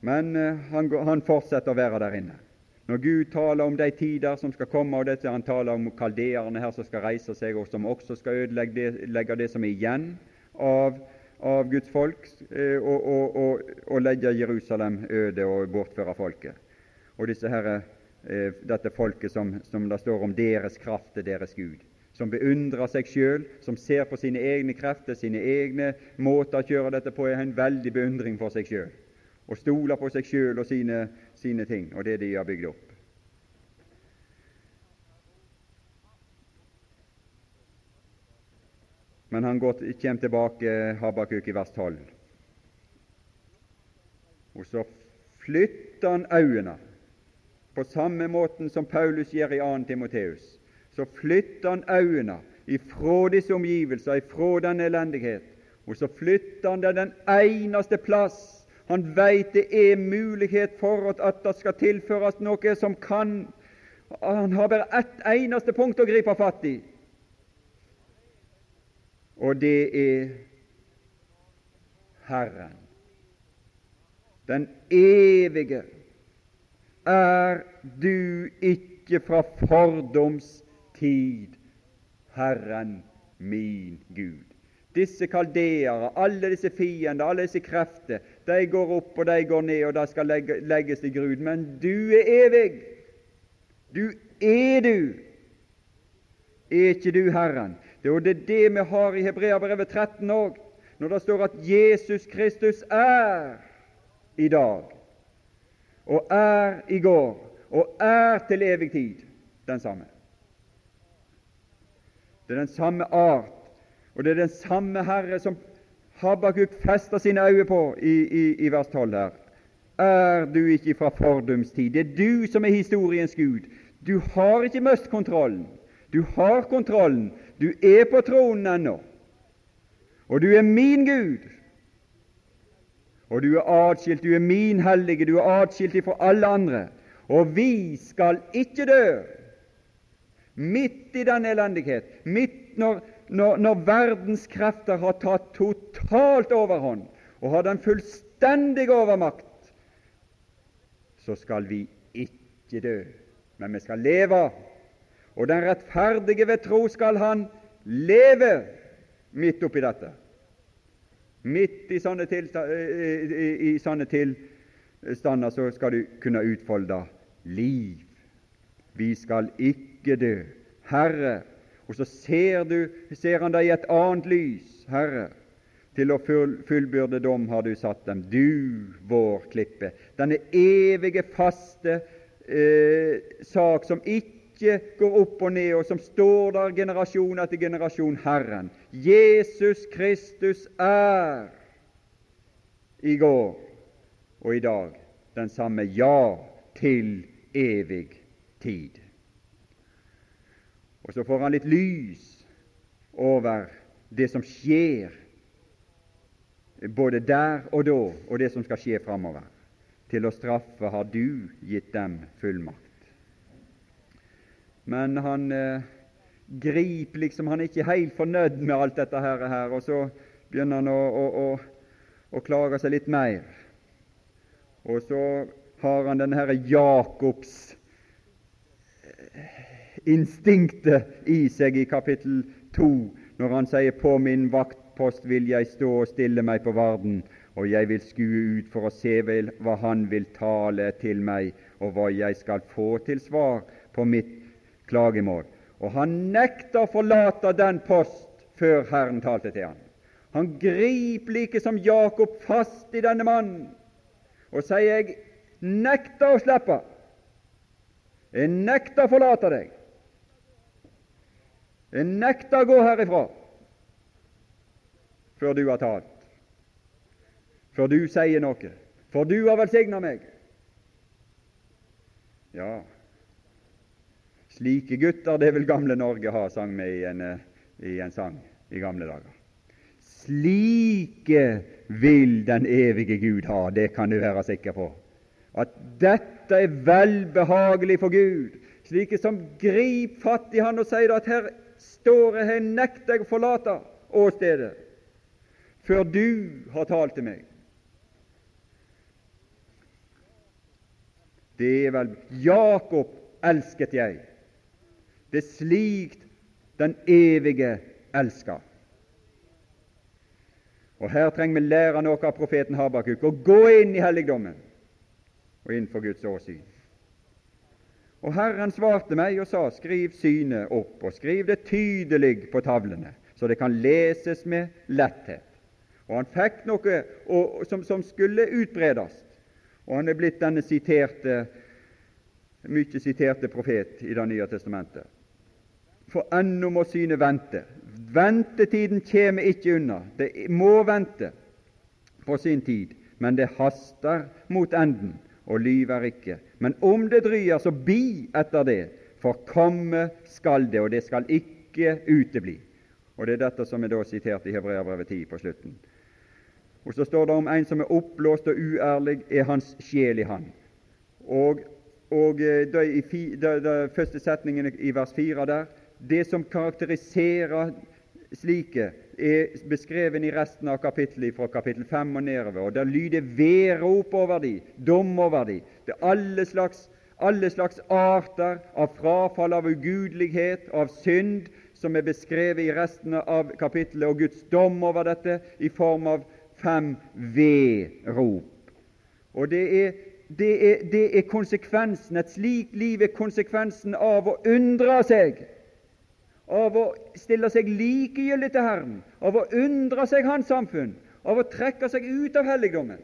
Men uh, han, han fortsetter å være der inne. Når Gud taler om de tider som skal komme, og dette han taler om kaldeerne her som skal reise seg, og som også skal ødelegge det, som er igjen av, av Guds folk, eh, og, og, og, og, legge Jerusalem øde og bortføre folket. Og disse herre, eh, dette folket som, som det står om deres kraft til deres Gud som beundrer seg sjøl, som ser på sine egne krefter, sine egne måter å kjøre dette på, er en veldig beundring for seg sjøl og stoler på seg sjøl og sine, sine ting og det de har bygd opp. Men han går, kommer tilbake, Habakuk, i vers 12. Og så flytter han øynene, på samme måten som Paulus gjør i 2. Timoteus. Så flytter han øynene ifra disse omgivelser, ifra den elendighet, og så flytter han det den eneste plass han veit det er mulighet for at det skal tilføres noe som kan Han har bare ett eneste punkt å gripe fatt i, og det er Herren, den evige. Er du ikke fra fordoms tid Herren min Gud? Disse kaldeere, alle disse fiender, alle disse krefter, de går opp og de går ned, og de skal legge, legges til grunn. Men du er evig. Du er du. Er ikke du Herren? Det er det det vi har i Hebreabrevet 13 òg, når det står at Jesus Kristus er i dag, og er i går, og er til evig tid den samme. Det er den samme art og det er den samme Herre som Habakuk fester sine øyne på i, i, i vers 12 her. Er du ikke fra fordums tid? Det er du som er historiens Gud. Du har ikke mist kontrollen. Du har kontrollen. Du er på tronen ennå. Og du er min Gud. Og du er atskilt, du er min hellige, du er atskilt ifra alle andre. Og vi skal ikke dø midt i den elendighet, midt når når, når verdens krefter har tatt totalt overhånd og har den fullstendige overmakt, så skal vi ikke dø, men vi skal leve. Og den rettferdige ved tro skal han leve midt oppi dette. Midt i sånne, i sånne tilstander så skal du kunne utfolde liv. Vi skal ikke dø. Herre, og så ser, du, ser han deg i et annet lys, Herre. Til å fullbyrde dom har du satt dem, du vår klippe. Denne evige, faste eh, sak som ikke går opp og ned, og som står der generasjon etter generasjon. Herren, Jesus Kristus er i går og i dag den samme ja til evig tid. Og så får han litt lys over det som skjer både der og da, og det som skal skje framover. Til å straffe har du gitt dem fullmakt. Men han eh, griper liksom Han er ikke helt fornøyd med alt dette her, her og så begynner han å, å, å, å klage seg litt mer. Og så har han denne her Jakobs eh, instinktet i seg i kapittel 2, når han sier 'På min vaktpost vil jeg stå og stille meg på varden', og jeg vil skue ut for å se vel hva han vil tale til meg, og hva jeg skal få til svar på mitt klagemål. Og han nekter å forlate den post før Herren talte til ham. Han griper like som Jakob fast i denne mannen og sier, 'Jeg nekter å slippe. Jeg nekter å forlate deg. Jeg nekter å gå herifra før du har talt, før du sier noe, for du har velsigna meg. Ja, slike gutter det vil gamle Norge ha, sang vi i en, i en sang i gamle dager. Slike vil den evige Gud ha, det kan du være sikker på. At dette er velbehagelig for Gud, slike som griper fatt i Han og sier at her står jeg, her nekter jeg å forlate åstedet før du har talt til meg. Det er vel Jakob elsket jeg. Det er slikt den evige elsker. Og Her trenger vi lære noe av profeten Habakuk å gå inn i helligdommen og inn for Guds åsyn. Og Herren svarte meg og sa, skriv synet opp, og skriv det tydelig på tavlene, så det kan leses med letthet. Og han fikk noe som, som, skulle utbredes, og han er blitt denne siterte, mye siterte profet i Det nye testamentet. For ennå må synet vente. Ventetiden kommer ikke unna. Det må vente på sin tid, men det haster mot enden og lyver ikke. Men om det dryer, så bi etter det, for komme skal det, og det skal ikke utebli. Og Det er dette som er da sitert i Hebreabrevet 10 på slutten. Og Så står det om en som er oppblåst og uærlig, er hans sjel i han. Og, og de, de, de, da, første setningen i vers 4 der, det som karakteriserer slike, er beskrevet i resten av kapittelet fra kapittel 5 og nedover. og Der lyder vedrop over de, dom over de. Det er alle slags, alle slags arter av frafall, av ugudelighet, av synd, som er beskrevet i resten av kapittelet, og Guds dom over dette i form av fem vedrop. Og det er, det, er, det er konsekvensen, Et slikt liv er konsekvensen av å undre seg å stille seg likegyldig til Herren, å undre seg Hans samfunn, å trekke seg ut av helligdommen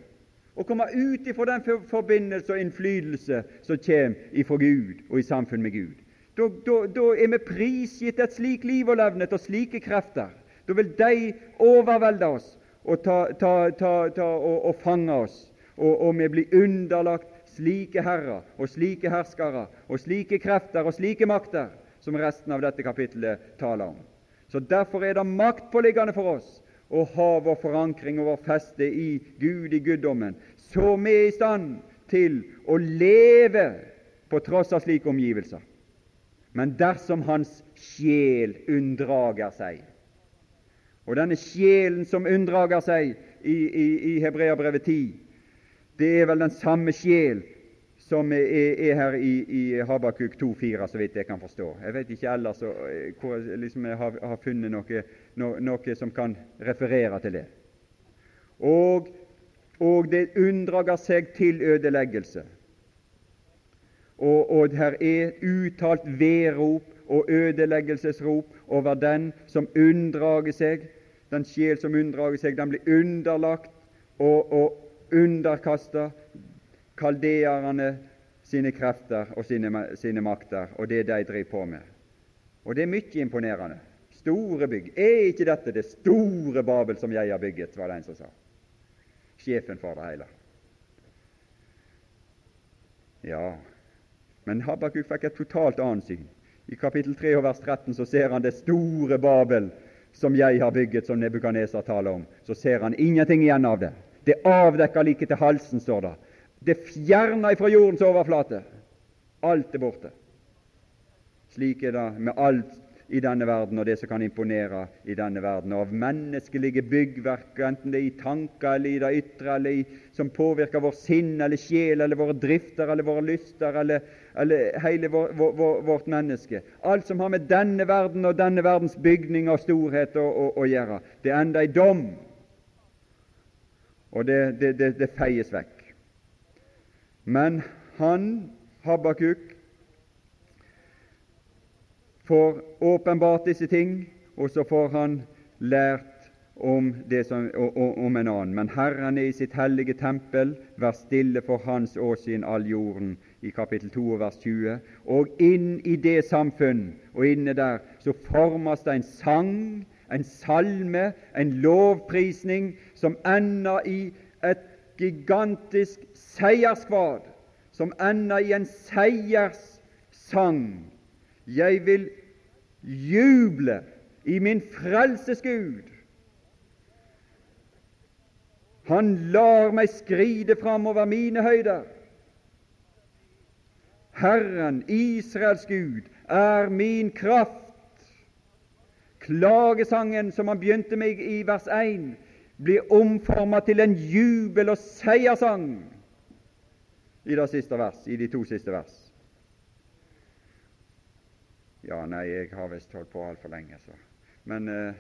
og komme ut ifra den forbindelse og innflytelse som kommer ifra Gud og i samfunn med Gud. Da, da, da er vi prisgitt et slikt liv og levnet og slike krefter. Da vil de overvelde oss og, ta, ta, ta, og, og fange oss, og, og vi blir underlagt slike herrer og slike herskere og slike krefter og slike makter som resten av dette kapittelet taler om. Så Derfor er det maktpåliggende for oss å ha vår forankring og vår feste i Gud, i guddommen, så vi er i stand til å leve på tross av slike omgivelser. Men dersom hans sjel unndrager seg Og denne sjelen som unndrager seg i, i, i Hebreabrevet 10, det er vel den samme sjel som er, er her i, i Habakuk 2,4, så vidt jeg kan forstå. Jeg vet ikke ellers eh, hvor liksom jeg har, har funnet noe, no, noe, som kan referere til det. Og, og det unndrager seg til ødeleggelse. Og, og her er uttalt vedrop og ødeleggelsesrop over den som unndrager seg. Den sjel som unndrager seg, den blir underlagt og, og underkasta kaldeerne sine krefter og sine, sine makter og det de driver på med. Og det er mye imponerende. Store bygg. Er ikke dette det store Babel som jeg har bygget, var det en som sa. Sjefen for det hele. Ja, men Habakuk fikk et totalt annet syn. I kapittel 3 og vers 13 så ser han det store Babel som jeg har bygget, som Nebukadneser taler om, så ser han ingenting igjen av det. Det avdekker like til halsen, står det. Det fjerner fra jordens overflate. Alt er borte. Slik er det med alt i denne verden og det som kan imponere i denne verden. Og av menneskelige byggverk, enten det er i tanker eller i det ytre, eller i, som påvirker vår sinn eller sjel eller våre drifter eller våre lyster eller, eller hele vår, vår, vårt menneske. Alt som har med denne verden og denne verdens bygning og storhet å, å, å gjøre, det ender i dom. Og det, det, det, det feies vekk. Men han, Habakuk, får åpenbart disse ting, og så får han lært om, som, om, en annen. Men Herren er i sitt hellige tempel, vær stille for Hans åsyn all jorden, i kapittel 2 vers 20. Og inn i det samfunn, og inne der, så formes det en sang, en salme, en lovprisning, som ender i et gigantisk seierskvad, som ender i en seierssang jeg vil juble i min frelses Gud. Han lar meg skride framover mine høyder. Herren, Israels Gud, er min kraft. Klagesangen som han begynte med i vers 1, blir omformet til en jubel- og seiersang i, det siste vers, i de to siste vers. Ja, nei, jeg har visst holdt på altfor lenge, så. Men eh,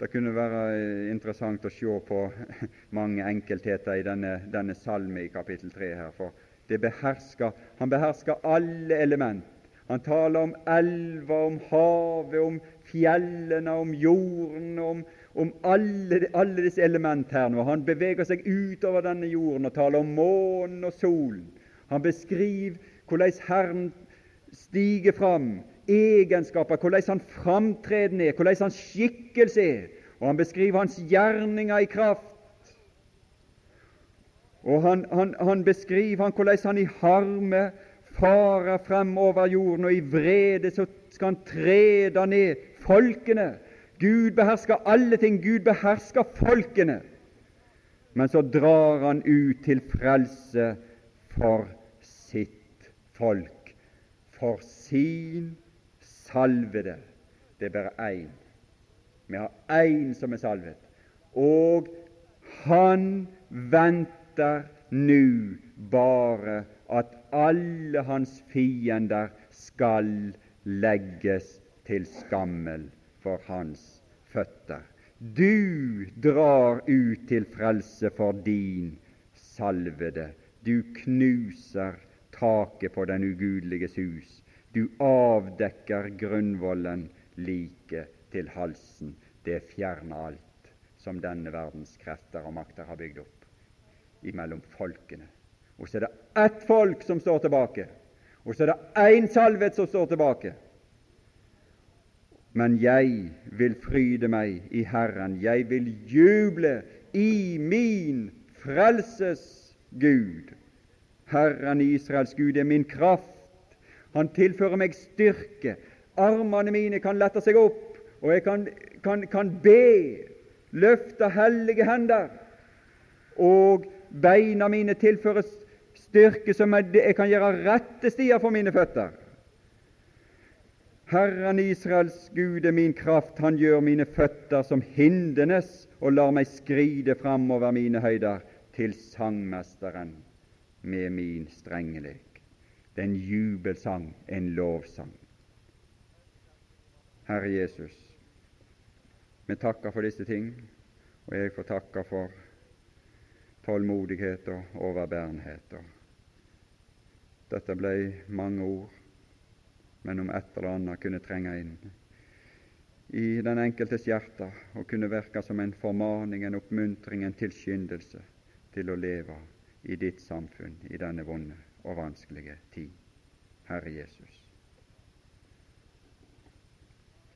det kunne være eh, interessant å se på mange enkeltheter i denne, denne salme i kapittel 3 her, for behersker, han behersker alle element. Han taler om elver, om havet, om fjellene, om jorden, om, om alle, alle, disse element her. Han beveger seg utover denne jorden og taler om månen og solen. Han beskriver hvordan Herren stiger fram egenskaper, hvordan han framtreden er, hvordan hans skikkelse er. Og han beskriver hans gjerninger i kraft. Og han, han, han beskriver han hvordan han i harme farer frem over jorden, og i vrede så skal han trede ned folkene. Gud behersker alle ting. Gud behersker folkene. Men så drar han ut til frelse for sitt folk, for sin salvede. Det er bare én. Vi har én som er salvet. Og han venter nå bare at alle hans fiender skal legges til skammel for hans føtter. Du drar ut til frelse for din salvede. Du knuser taket på den ugudeliges hus. Du avdekker grunnvollen like til halsen. Det fjerner alt som denne verdens krefter og makter har bygd opp imellom folkene. Og så er det ett folk som står tilbake, og så er det én salvet som står tilbake. Men jeg vil fryde meg i Herren, jeg vil juble i min frelses Gud. Herren Israels Gud er min kraft han tilfører meg styrke. Armene mine kan lette seg opp, og jeg kan, kan, kan be, løfte hellige hender. Og beina mine tilføres styrke som jeg kan gjøre rette stier for mine føtter. Herren Israels Gud er min kraft, han gjør mine føtter som hindenes og lar meg skride framover mine høyder til sangmesteren med min strengelek. Det er en jubelsang, en lovsang. Herre Jesus, vi takker for disse ting, og jeg får takke for tålmodighet og overbærenhet. Dette ble mange ord, men om et eller annet kunne trenge inn i den enkeltes hjerte og kunne virke som en formaning, en oppmuntring, en tilskyndelse til å leve i ditt samfunn i denne vonde og vanskelige tid. Herre Jesus.